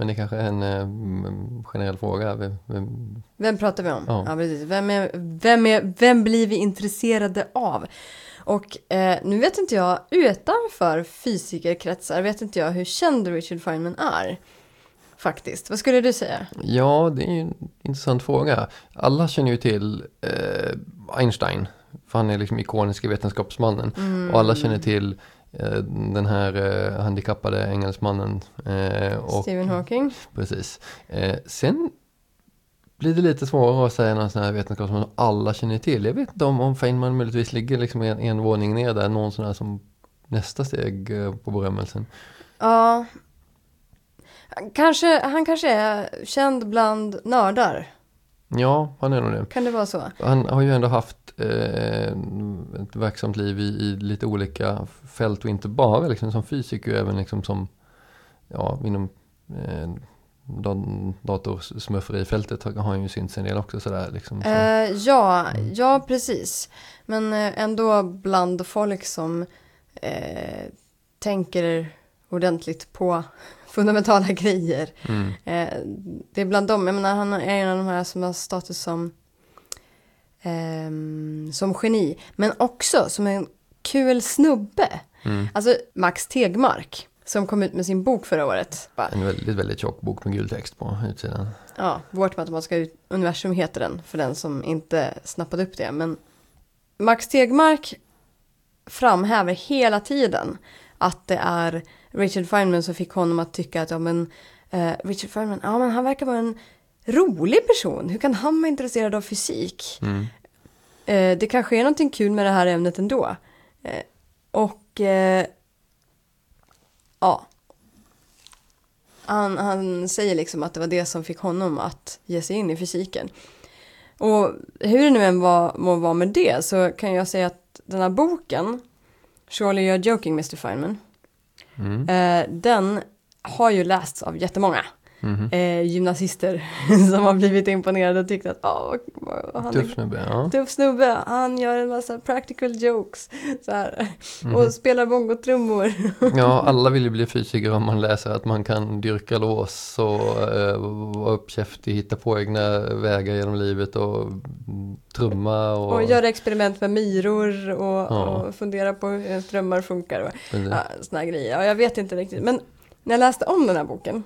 Men det kanske är en eh, mm, generell fråga. Vem, vem, vem pratar vi om? Ja. precis. Vem, är, vem, är, vem blir vi intresserade av? Och eh, nu vet inte jag, utanför fysikerkretsar vet inte jag hur känd Richard Feynman är. Faktiskt. Vad skulle du säga? ja, det är ju en intressant fråga. Alla känner ju till eh, Einstein. För han är liksom ikoniska vetenskapsmannen. Och alla känner till den här eh, handikappade engelsmannen. Eh, och, Stephen Hawking? Precis. Eh, sen blir det lite svårare att säga någon sån här vetenskapsman som alla känner till. Jag vet inte om, om Feynman möjligtvis ligger liksom en, en våning ner där, någon sån här som nästa steg eh, på berömmelsen. Ja. Kanske, han kanske är känd bland nördar. Ja, han är nog det. Kan det vara så? Han har ju ändå haft eh, ett verksamt liv i, i lite olika fält och inte bara liksom som fysiker, även liksom som ja, inom eh, dat- datorsmurferifältet har har han ju synts en del också sådär liksom. Så. Eh, ja, ja precis. Men eh, ändå bland folk som eh, tänker ordentligt på fundamentala grejer. Mm. Eh, det är bland dem, jag menar han är en av de här som har status som, ehm, som geni. Men också som en kul snubbe. Mm. Alltså Max Tegmark som kom ut med sin bok förra året. Bara, En väldigt, väldigt tjock bok med gul text på utsidan. Ja, Vårt matematiska universum heter den för den som inte snappade upp det. Men Max Tegmark framhäver hela tiden att det är Richard Feynman som fick honom att tycka att ja, men, eh, Richard Feynman, ja, men han verkar vara en rolig person. Hur kan han vara intresserad av fysik? Mm. Eh, det kanske är någonting kul med det här ämnet ändå. Eh, och eh, ja. Han, han säger liksom att det var det som fick honom att ge sig in i fysiken. Och hur det nu än var, må vara med det så kan jag säga att den här boken, Surely You're Joking Mr. Feynman, Mm. den har ju lästs av jättemånga Mhm. eh, gymnasister som har blivit imponerade och tyckt att oh, han Tuff snubbe, ja. tuff snubbe, han gör en massa practical jokes så här, Mhm. och spelar bongotrummor. Ja, alla vill ju bli fysiker om man läser att man kan dyrka lås och eh, vara uppkäftig, hitta på egna vägar genom livet och mm, trumma och... Och göra experiment med myror och, Ja. och fundera på hur ens drömmar funkar och ja, såna grejer. Ja, jag vet inte riktigt, men när jag läste om den här boken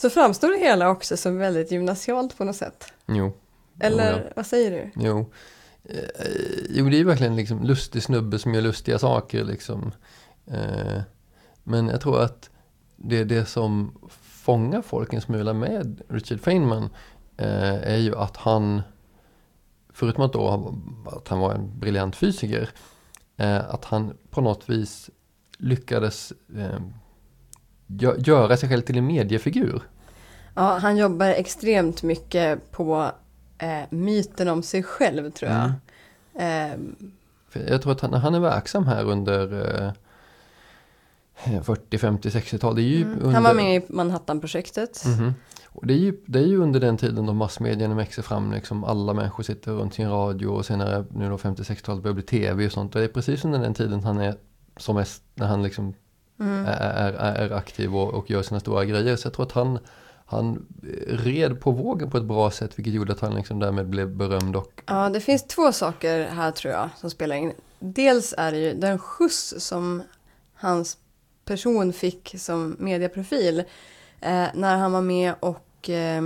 så framstår det hela också som väldigt gymnasialt på något sätt. Jo. Eller Jo, ja. vad säger du? Jo. Eh, jo, det är verkligen liksom lustig snubbe som gör lustiga saker liksom. Eh, men jag tror att det, det som fångar folk en smula med Richard Feynman eh, är ju att han, förutom att, då, att han var en briljant fysiker, att han på något vis lyckades göra sig själv till en mediefigur. Ja, han jobbar extremt mycket på eh, myten om sig själv tror jag. Mm. För Jag tror att han, han är verksam här under eh, 40, 50, 60-tal. Det är ju mm. under... Han var med i Manhattan-projektet. Mhm. Och det, är ju, det är ju under den tiden då massmedierna växer fram, liksom alla människor sitter runt sin radio och senare nu då 50-60-talet börjar bli tv och sånt. Och det är precis under den tiden han är som mest, när han liksom Mm. är, är, aktiv och, och gör sina stora grejer. Så jag tror att han, han red på vågen på ett bra sätt vilket gjorde att han liksom därmed blev berömd och Ja, det finns två saker här tror jag som spelar in. Dels är det ju den skjuts som hans person fick som mediaprofil eh, när han var med och eh,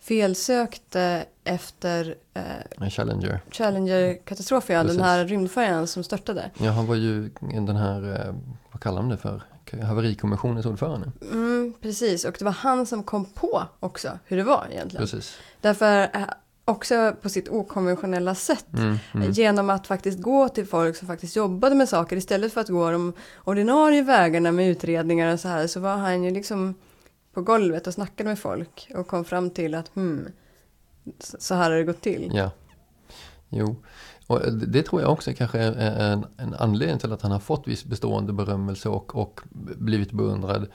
felsökte efter eh, en Challenger. Challenger-katastrofen, ja, den här rymdfärjan som störtade. Ja, han var ju den här, eh, vad kallar de det för, haverikommissionens ordförande. Mm, precis, och det var han som kom på också hur det var egentligen. Precis. Därför eh, också på sitt okonventionella sätt. Mm, mm. Genom att faktiskt gå till folk som faktiskt jobbade med saker istället för att gå de ordinarie vägarna med utredningar och så här så var han ju liksom på golvet och snackade med folk och kom fram till att hmm, så så här har det gått till. Ja. Jo. Och det, det tror jag också kanske är en, en anledning till att han har fått viss bestående berömmelse och, och blivit beundrad.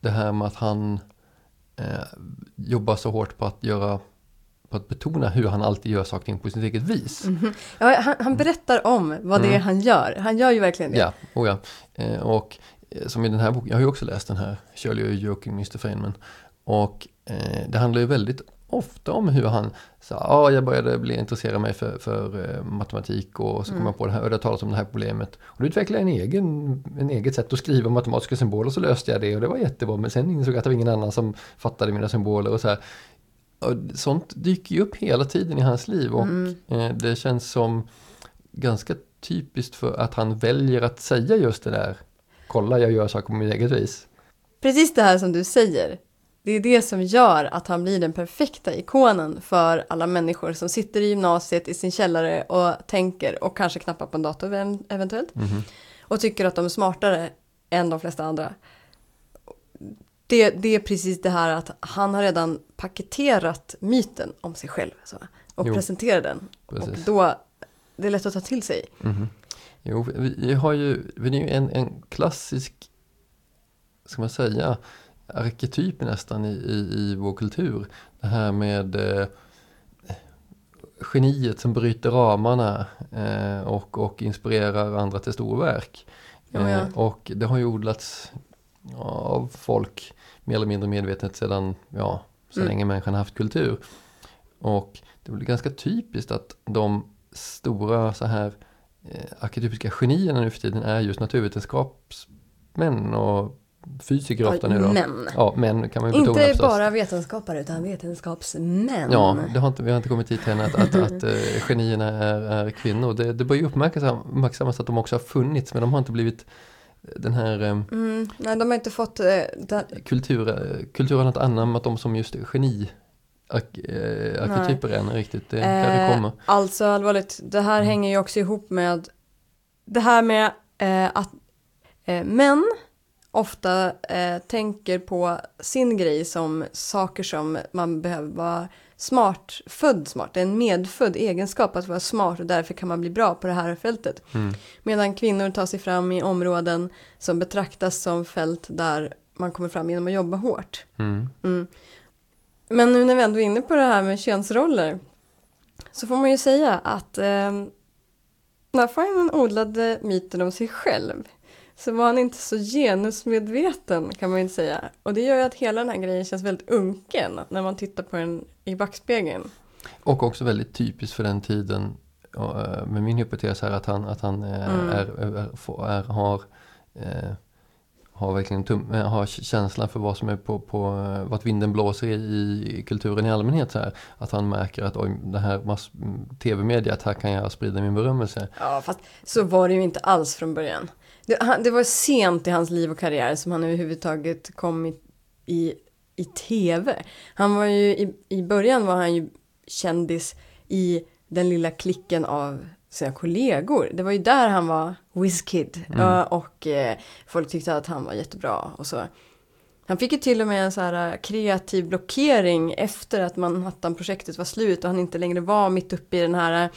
Det här med att han eh, jobbar så hårt på att göra på att betona hur han alltid gör saker på sitt eget vis. Ja, han, han berättar om vad det är Mm. han gör. Han gör ju verkligen det. Ja, oh ja. Eh, och eh, som i den här boken, jag har ju också läst den här, Shirley och Joking, Mr. Feynman. Och eh, det handlar ju väldigt ofta om hur han sa, ja ah, jag började bli intresserad mig för, för eh, matematik och så kom Mm. jag på det här och det har talats om det här problemet. Och då utvecklade jag en egen, en eget sätt att skriva matematiska symboler och så löste jag det och det var jättebra. Men sen insåg jag att det var ingen annan som fattade mina symboler och så här. Och sånt dyker ju upp hela tiden i hans liv och Mm. eh, det känns som ganska typiskt för att han väljer att säga just det där. Kolla, jag gör saker på mitt eget vis. Precis det här som du säger. Det är det som gör att han blir den perfekta ikonen för alla människor som sitter i gymnasiet i sin källare och tänker och kanske knappar på en dator ev- eventuellt. Mhm. Och tycker att de är smartare än de flesta andra. Det, det är precis det här att han har redan paketerat myten om sig själv så, och Jo. presenterar den. Och Precis. då, det är lätt att ta till sig. Mhm. Jo, vi, vi har ju, vi är ju en, en klassisk, ska man säga, arketyp nästan i, i, i vår kultur. Det här med eh, geniet som bryter ramarna eh, och, och inspirerar andra till storverk. Ja, ja. Eh, och det har ju odlats av folk mer eller mindre medvetet sedan, ja, så Mm. länge människan har haft kultur. Och det blir ganska typiskt att de stora så här eh, arketypiska genierna nu för tiden är just naturvetenskapsmän och fysiker ofta nu då. Men, Ja, män kan man ju betona inte förstås. bara vetenskapare utan vetenskapsmän. Ja, det har inte, vi har inte kommit dit än att, att, att eh, genierna är, är kvinnor. Det, det bör ju uppmärksammas att de också har funnits men de har inte blivit den här eh, Mm, nej, de har inte fått... Eh, den, kultur, kulturen har inte anammat dem som just geni ark, eh, arketyper än riktigt. Det kanske Eh, kommer. Alltså allvarligt, det här hänger ju också ihop med det här med eh, att eh, män ofta eh, tänker på sin grej som saker som man behöver vara smart, född smart. Det är en medfödd egenskap att vara smart och därför kan man bli bra på det här fältet. Mm. Medan kvinnor tar sig fram i områden som betraktas som fält där man kommer fram genom att jobba hårt. Mm. Mm. Men nu när vi ändå är inne på det här med könsroller så får man ju säga att eh, när Feynman odlade myten om sig själv så var han inte så genusmedveten kan man ju inte säga. Och det gör ju att hela den här grejen känns väldigt unken när man tittar på den i backspegeln. Och också väldigt typiskt för den tiden eh, med min hypotes här att han, att han eh, Mm. är, är, är, har, eh, har verkligen tum, har känslan för vad som är på, på vart vinden blåser i, i kulturen i allmänhet. Så här. Att han märker att oj, det här mass, mm, tv-mediet, här kan jag sprida min berömmelse. Ja, fast så var det ju inte alls från början. Det, han, det var sent i hans liv och karriär som han överhuvudtaget kom i, i, i tv. Han var ju, i, i början var han ju kändis i den lilla klicken av sina kollegor. Det var ju där han var whizkid. Mm. Och eh, folk tyckte att han var jättebra och så. Han fick ju till och med en så här eh, kreativ blockering efter att Manhattan-projektet var slut och han inte längre var mitt uppe i den här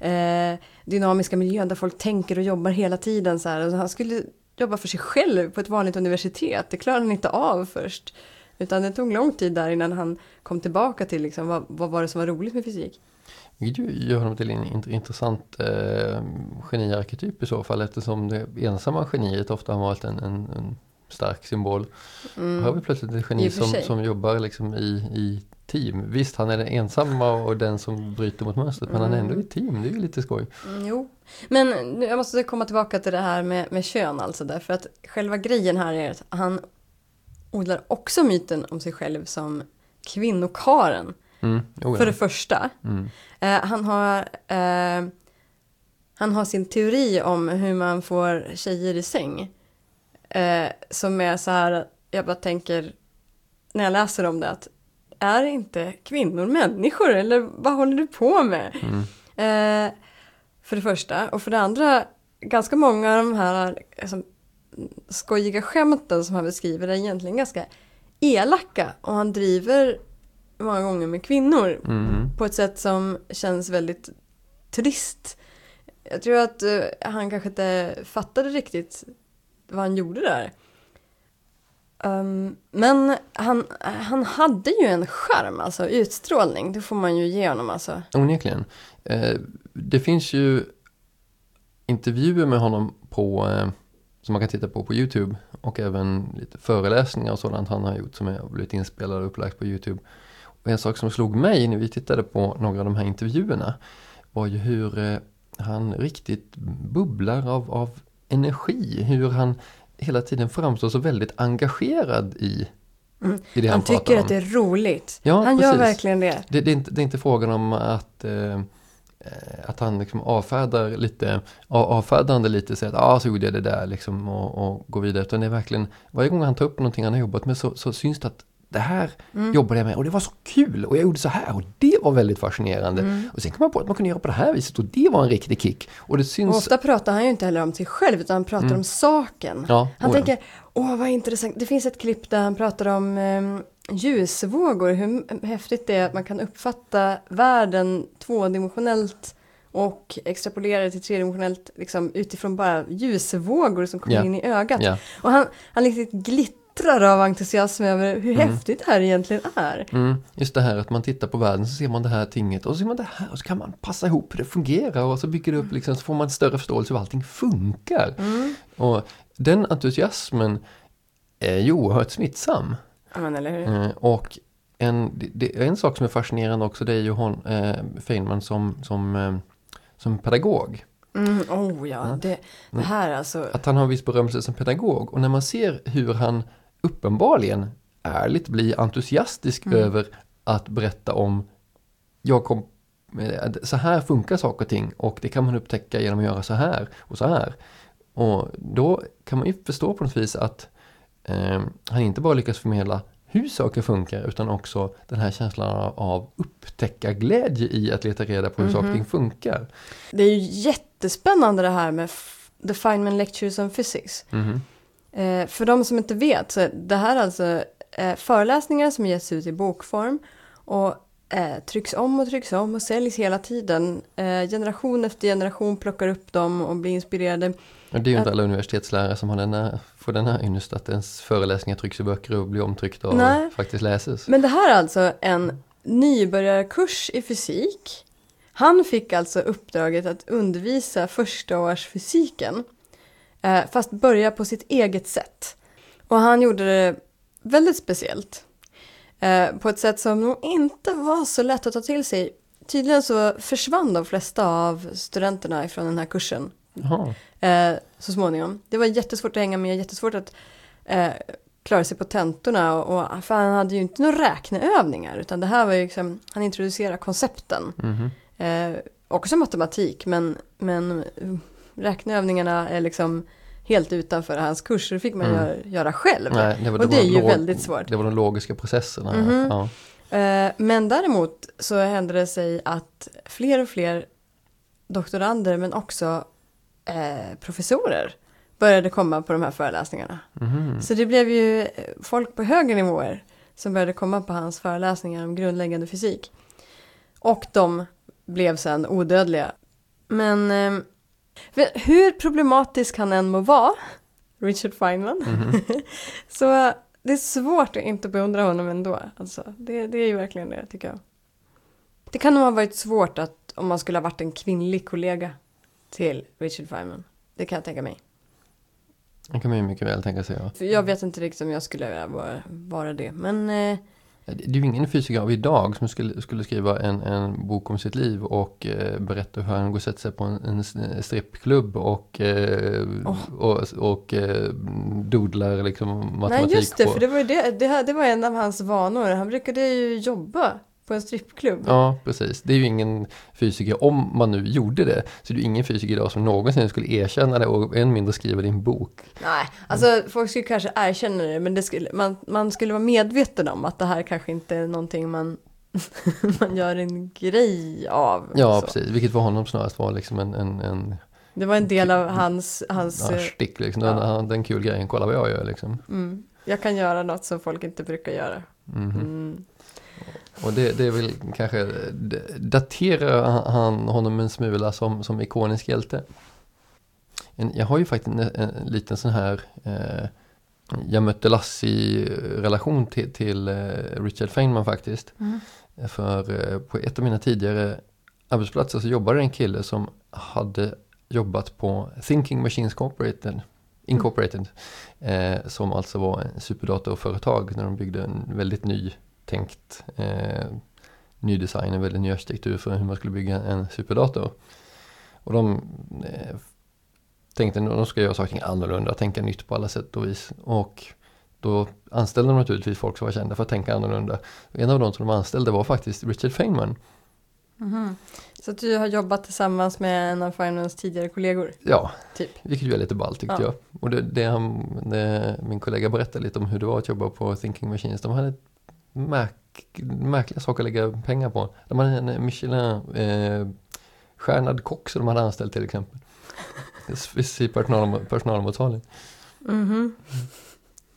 eh, dynamiska miljön där folk tänker och jobbar hela tiden. Så här. Han skulle jobba för sig själv på ett vanligt universitet. Det klarade han inte av först. Utan det tog lång tid där innan han kom tillbaka till liksom, vad, vad var det som var roligt med fysik. Vilket gör honom till en int- intressant eh, geniarketyp i så fall eftersom det ensamma geniet ofta har varit en, en, en stark symbol. Mm. Här har vi plötsligt ett geni som, som jobbar liksom i, i team. Visst, han är den ensamma och den som bryter mot mönstret men han är ändå i team, det är ju lite skoj. Mm, jo, men jag måste komma tillbaka till det här med, med kön alltså därför att själva grejen här är att han odlar också myten om sig själv som kvinnokaren. Mm, För ja. det första. Mm. Eh, han, har, eh, han har sin teori om hur man får tjejer i säng. Eh, som är så här, jag bara tänker när jag läser om det att är inte kvinnor människor eller vad håller du på med? Mm. Eh, för det första. Och för det andra, ganska många av de här alltså, skojiga skämten som han beskriver är egentligen ganska elaka. Och han driver många gånger med kvinnor Mm. på ett sätt som känns väldigt trist. Jag tror att eh, han kanske inte fattade riktigt vad han gjorde där. Um, men han, han hade ju en charm, alltså utstrålning, det får man ju ge honom alltså. Onekligen. Eh, det finns ju intervjuer med honom på, eh, som man kan titta på på YouTube och även lite föreläsningar och sådant han har gjort som har blivit inspelade och upplagt på YouTube. Och en sak som slog mig när vi tittade på några av de här intervjuerna var ju hur eh, han riktigt bubblar av, av energi, hur han hela tiden framstår så väldigt engagerad i, Mm. han, Han tycker att det är roligt. Ja, han gör precis. verkligen det. Det, det, är inte, det är inte frågan om att, eh, att han liksom avfärdar lite, av- avfärdande lite, säger att ah, så gjorde jag det där liksom och, och går vidare. Utan det är verkligen, varje gång han tar upp någonting han har jobbat med så, så syns det att det här Mm. jobbade jag med och det var så kul och jag gjorde så här och det var väldigt fascinerande. Mm. Och sen kom man på att man kunde göra på det här viset och det var en riktig kick. Och det Och syns... ofta pratar han ju inte heller om sig själv utan han pratar Mm. om saken. ja, Han oh tänker, åh vad intressant. Det finns ett klipp där han pratar om eh, ljusvågor. Hur häftigt det är att man kan uppfatta världen tvådimensionellt och extrapolera det till tredimensionellt liksom, utifrån bara ljusvågor som kommer Ja. in i ögat. Ja. Och han, han riktigt glittrar av entusiasm över hur Mm. häftigt det här egentligen är. Mm, just det här att man tittar på världen så ser man det här tinget och så ser man det här och så kan man passa ihop hur det fungerar och så bygger det upp liksom så får man större förståelse hur allting funkar. Mm. Och den entusiasmen är ju oerhört smittsam. Ja, men eller hur? Eh, och en, det, en sak som är fascinerande också det är ju hon, eh, Feynman som, som, eh, som pedagog. Mm, oh ja, Ja. det, det här alltså. Att han har en viss berömmelse som pedagog och när man ser hur han uppenbarligen ärligt blir entusiastisk Mm. över att berätta om jag kom, eh, så här funkar saker och ting och det kan man upptäcka genom att göra så här och så här. Och då kan man ju förstå på något vis att eh, han inte bara lyckas förmedla hur saker funkar utan också den här känslan av, upptäckarglädje i att leta reda på hur saker och ting funkar. Det är ju jättespännande det här med The Feynman Lectures on Physics. Mhm. Eh, för de som inte vet så det här är alltså eh, föreläsningar som ges ut i bokform och eh, trycks om och trycks om och säljs hela tiden. Generation efter generation plockar upp dem och blir inspirerade. Och det är ju inte alla universitetslärare som har den här, får den här ynnest att ens föreläsningar trycks i böcker och blir omtryckta och Nej. faktiskt läses. Men det här är alltså en nybörjarkurs i fysik. Han fick alltså uppdraget att undervisa förstaårsfysiken. Fast börja på sitt eget sätt. Och han gjorde det väldigt speciellt. Eh, på ett sätt som nog inte var så lätt att ta till sig. Tydligen så försvann de flesta av studenterna ifrån den här kursen Jaha. eh, så småningom. Det var jättesvårt att hänga med, jättesvårt att eh, klara sig på tentorna och, för han hade ju inte några räkneövningar utan det här var ju liksom, han introducerade koncepten. Mhm. Eh, också matematik men, men eh, räkneövningarna är liksom helt utanför hans kurs så det fick man Mm. göra, göra själv. Nej, det var, Och det var är ju väldigt svårt. Det var de logiska processerna. Mhm. Ja. Eh, men däremot så hände det sig att fler och fler doktorander men också eh, professorer började komma på de här föreläsningarna. Mhm. Så det blev ju eh, folk på högre nivåer som började komma på hans föreläsningar om grundläggande fysik. Och de blev sen odödliga. Men eh, hur problematisk han än må vara, Richard Feynman, Mhm. så det är svårt att inte beundra honom ändå. Alltså, det, det är ju verkligen det, tycker jag. Det kan nog ha varit svårt att, om man skulle ha varit en kvinnlig kollega till Richard Feynman. Det kan jag tänka mig. Det kan man ju mycket väl tänka sig. Ja. För jag vet inte riktigt om jag skulle vara, vara det. Men eh, Det är ju ingen fysiker av idag som skulle, skulle skriva en, en bok om sitt liv och eh, berätta hur han går och sätter sig på en, en strippklubb och, eh, Åh. och, och eh, doodlar liksom matematik nej, just det, på. för det var ju det, det, här- det var en av hans vanor. Han brukade ju jobba på en strippklubb. Ja, precis. Det är ju ingen fysiker, om man nu gjorde det, så är det ju ingen fysiker idag som någonsin skulle erkänna det och än mindre skriva det i en bok. Nej, alltså folk skulle kanske erkänna det, men det skulle, man, man skulle vara medveten om att det här kanske inte är någonting man, man gör en grej av. Ja, så. precis. Vilket för honom snarast var liksom en, en, en Det var en del av hans, hans ja, stick liksom. Den, den kul grejen, kolla vad jag gör liksom. mm, jag kan göra något som folk inte brukar göra. Mhm. Mm. Och det, det är väl kanske, daterar han honom en smula som, som ikonisk hjälte. En, jag har ju faktiskt en, en, liten sån här eh, jag mötte Lassie-relation till, till eh, Richard Feynman faktiskt. Mm. För eh, på ett av mina tidigare arbetsplatser så jobbade en kille som hade jobbat på Thinking Machines Corporated, Incorporated. Eh, som alltså var en superdatorföretag när de byggde en väldigt ny tänkt eh, ny design, en väldigt ny arkitektur för hur man skulle bygga en superdator. Och de eh, tänkte att de ska göra saker annorlunda, tänka nytt på alla sätt och vis. Och då anställde de naturligtvis folk som var kända för att tänka annorlunda. Och en av de som de anställde var faktiskt Richard Feynman. Mhm. Så att du har jobbat tillsammans med en av Feynmans tidigare kollegor? Ja, Typ. vilket ju är lite ballt tyckte Ja. jag. Och det, det, han, det min kollega berättade lite om hur det var att jobba på Thinking Machines. De hade märk, märkliga saker att lägga pengar på. De hade en Michelin eh, kock som de hade anställt till exempel. I personal, personalmottagning. Mhm.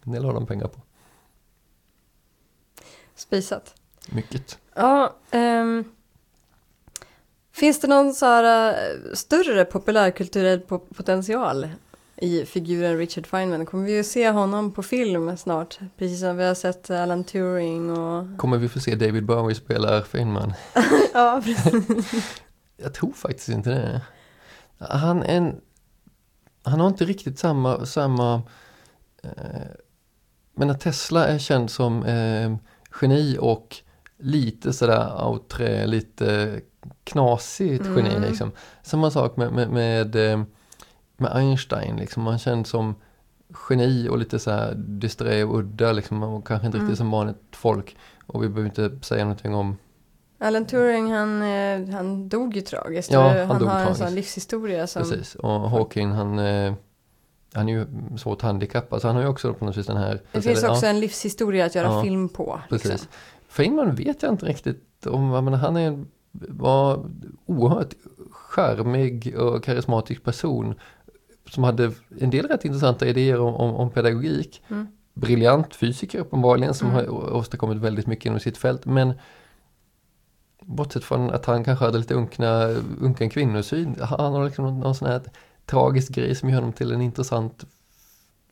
Det la de pengar på. Spisat. Mycket. Ja, ehm, finns det någon så här eh, större populärkulturell po- potential i figuren Richard Feynman? Kommer vi att se honom på film snart? Precis som vi har sett Alan Turing och... Kommer vi få se David Bowie spela Feynman? ja, precis. Jag tror faktiskt inte det. Han, är en, han har inte riktigt samma, samma eh, men att Tesla är känd som eh, geni och lite sådär outré, lite knasigt geni Mm. liksom. Samma sak med, med, med, eh, med Einstein liksom, man känd som geni och lite så här disträ och udda liksom, och kanske inte Mm. riktigt som vanligt folk. Och vi behöver inte säga någonting om Alan Turing, han, eh, han dog ju tragiskt. Ja, han han dog har en tragiskt. sån livshistoria som... Precis, och Hawking han, eh, han är ju svårt handikappad så han har ju också på något vis den här... Det finns också ja, en livshistoria att göra Ja, film på. precis. Liksom. Feynman vet jag inte riktigt om, menar, han är en, var oerhört charmig och karismatisk person som hade en del rätt intressanta idéer om, om, om pedagogik. Mm. Briljant fysiker uppenbarligen som Mm. har åstadkommit väldigt mycket inom sitt fält men bortsett från att han kanske hade lite unkna, unken kvinnosyn, han har liksom någon, någon sån här tragisk grej som gör honom till en intressant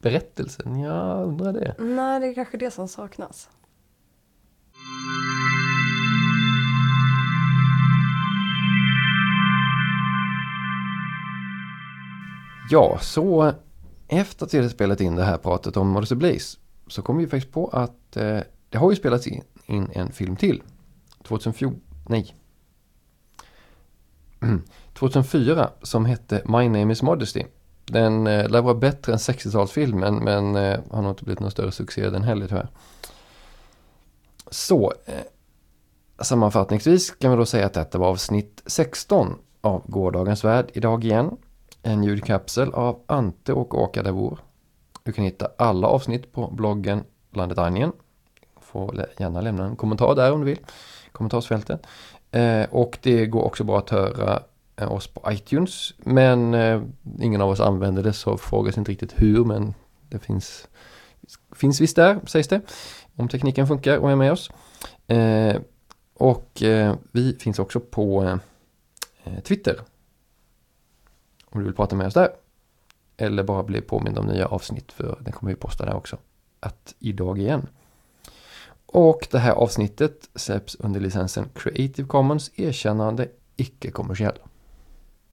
berättelse. Jag undrar det. Nej, det är kanske det som saknas. Ja, så efter att vi hade spelat in det här pratet om Modesty Blaze så kom vi faktiskt på att eh, det har ju spelats in, in en film till. 2014, nej. 2004 som hette My Name Is Modesty. Den eh, lär vara bättre än 60-talsfilmen men eh, har nog inte blivit någon större succé den heller tyvärr. Så, eh, sammanfattningsvis kan vi då säga att detta var avsnitt 16 av Gårdagens Värld idag igen. En ljudkapsel av Ante och Åka Davor. Du kan hitta alla avsnitt på bloggen Landet Anjen. Får gärna lämna en kommentar där om du vill. Kommentarsfältet. Eh, och det går också bra att höra eh, oss på iTunes. Men eh, ingen av oss använder det så frågas inte riktigt hur men det finns, finns visst där sägs det. Om tekniken funkar och är med oss. Och vi finns också på Twitter om du vill prata med oss där. Eller bara bli påmind om nya avsnitt för den kommer vi posta där också. Att idag igen. Och det här avsnittet släpps under licensen Creative Commons erkännande icke-kommersiell.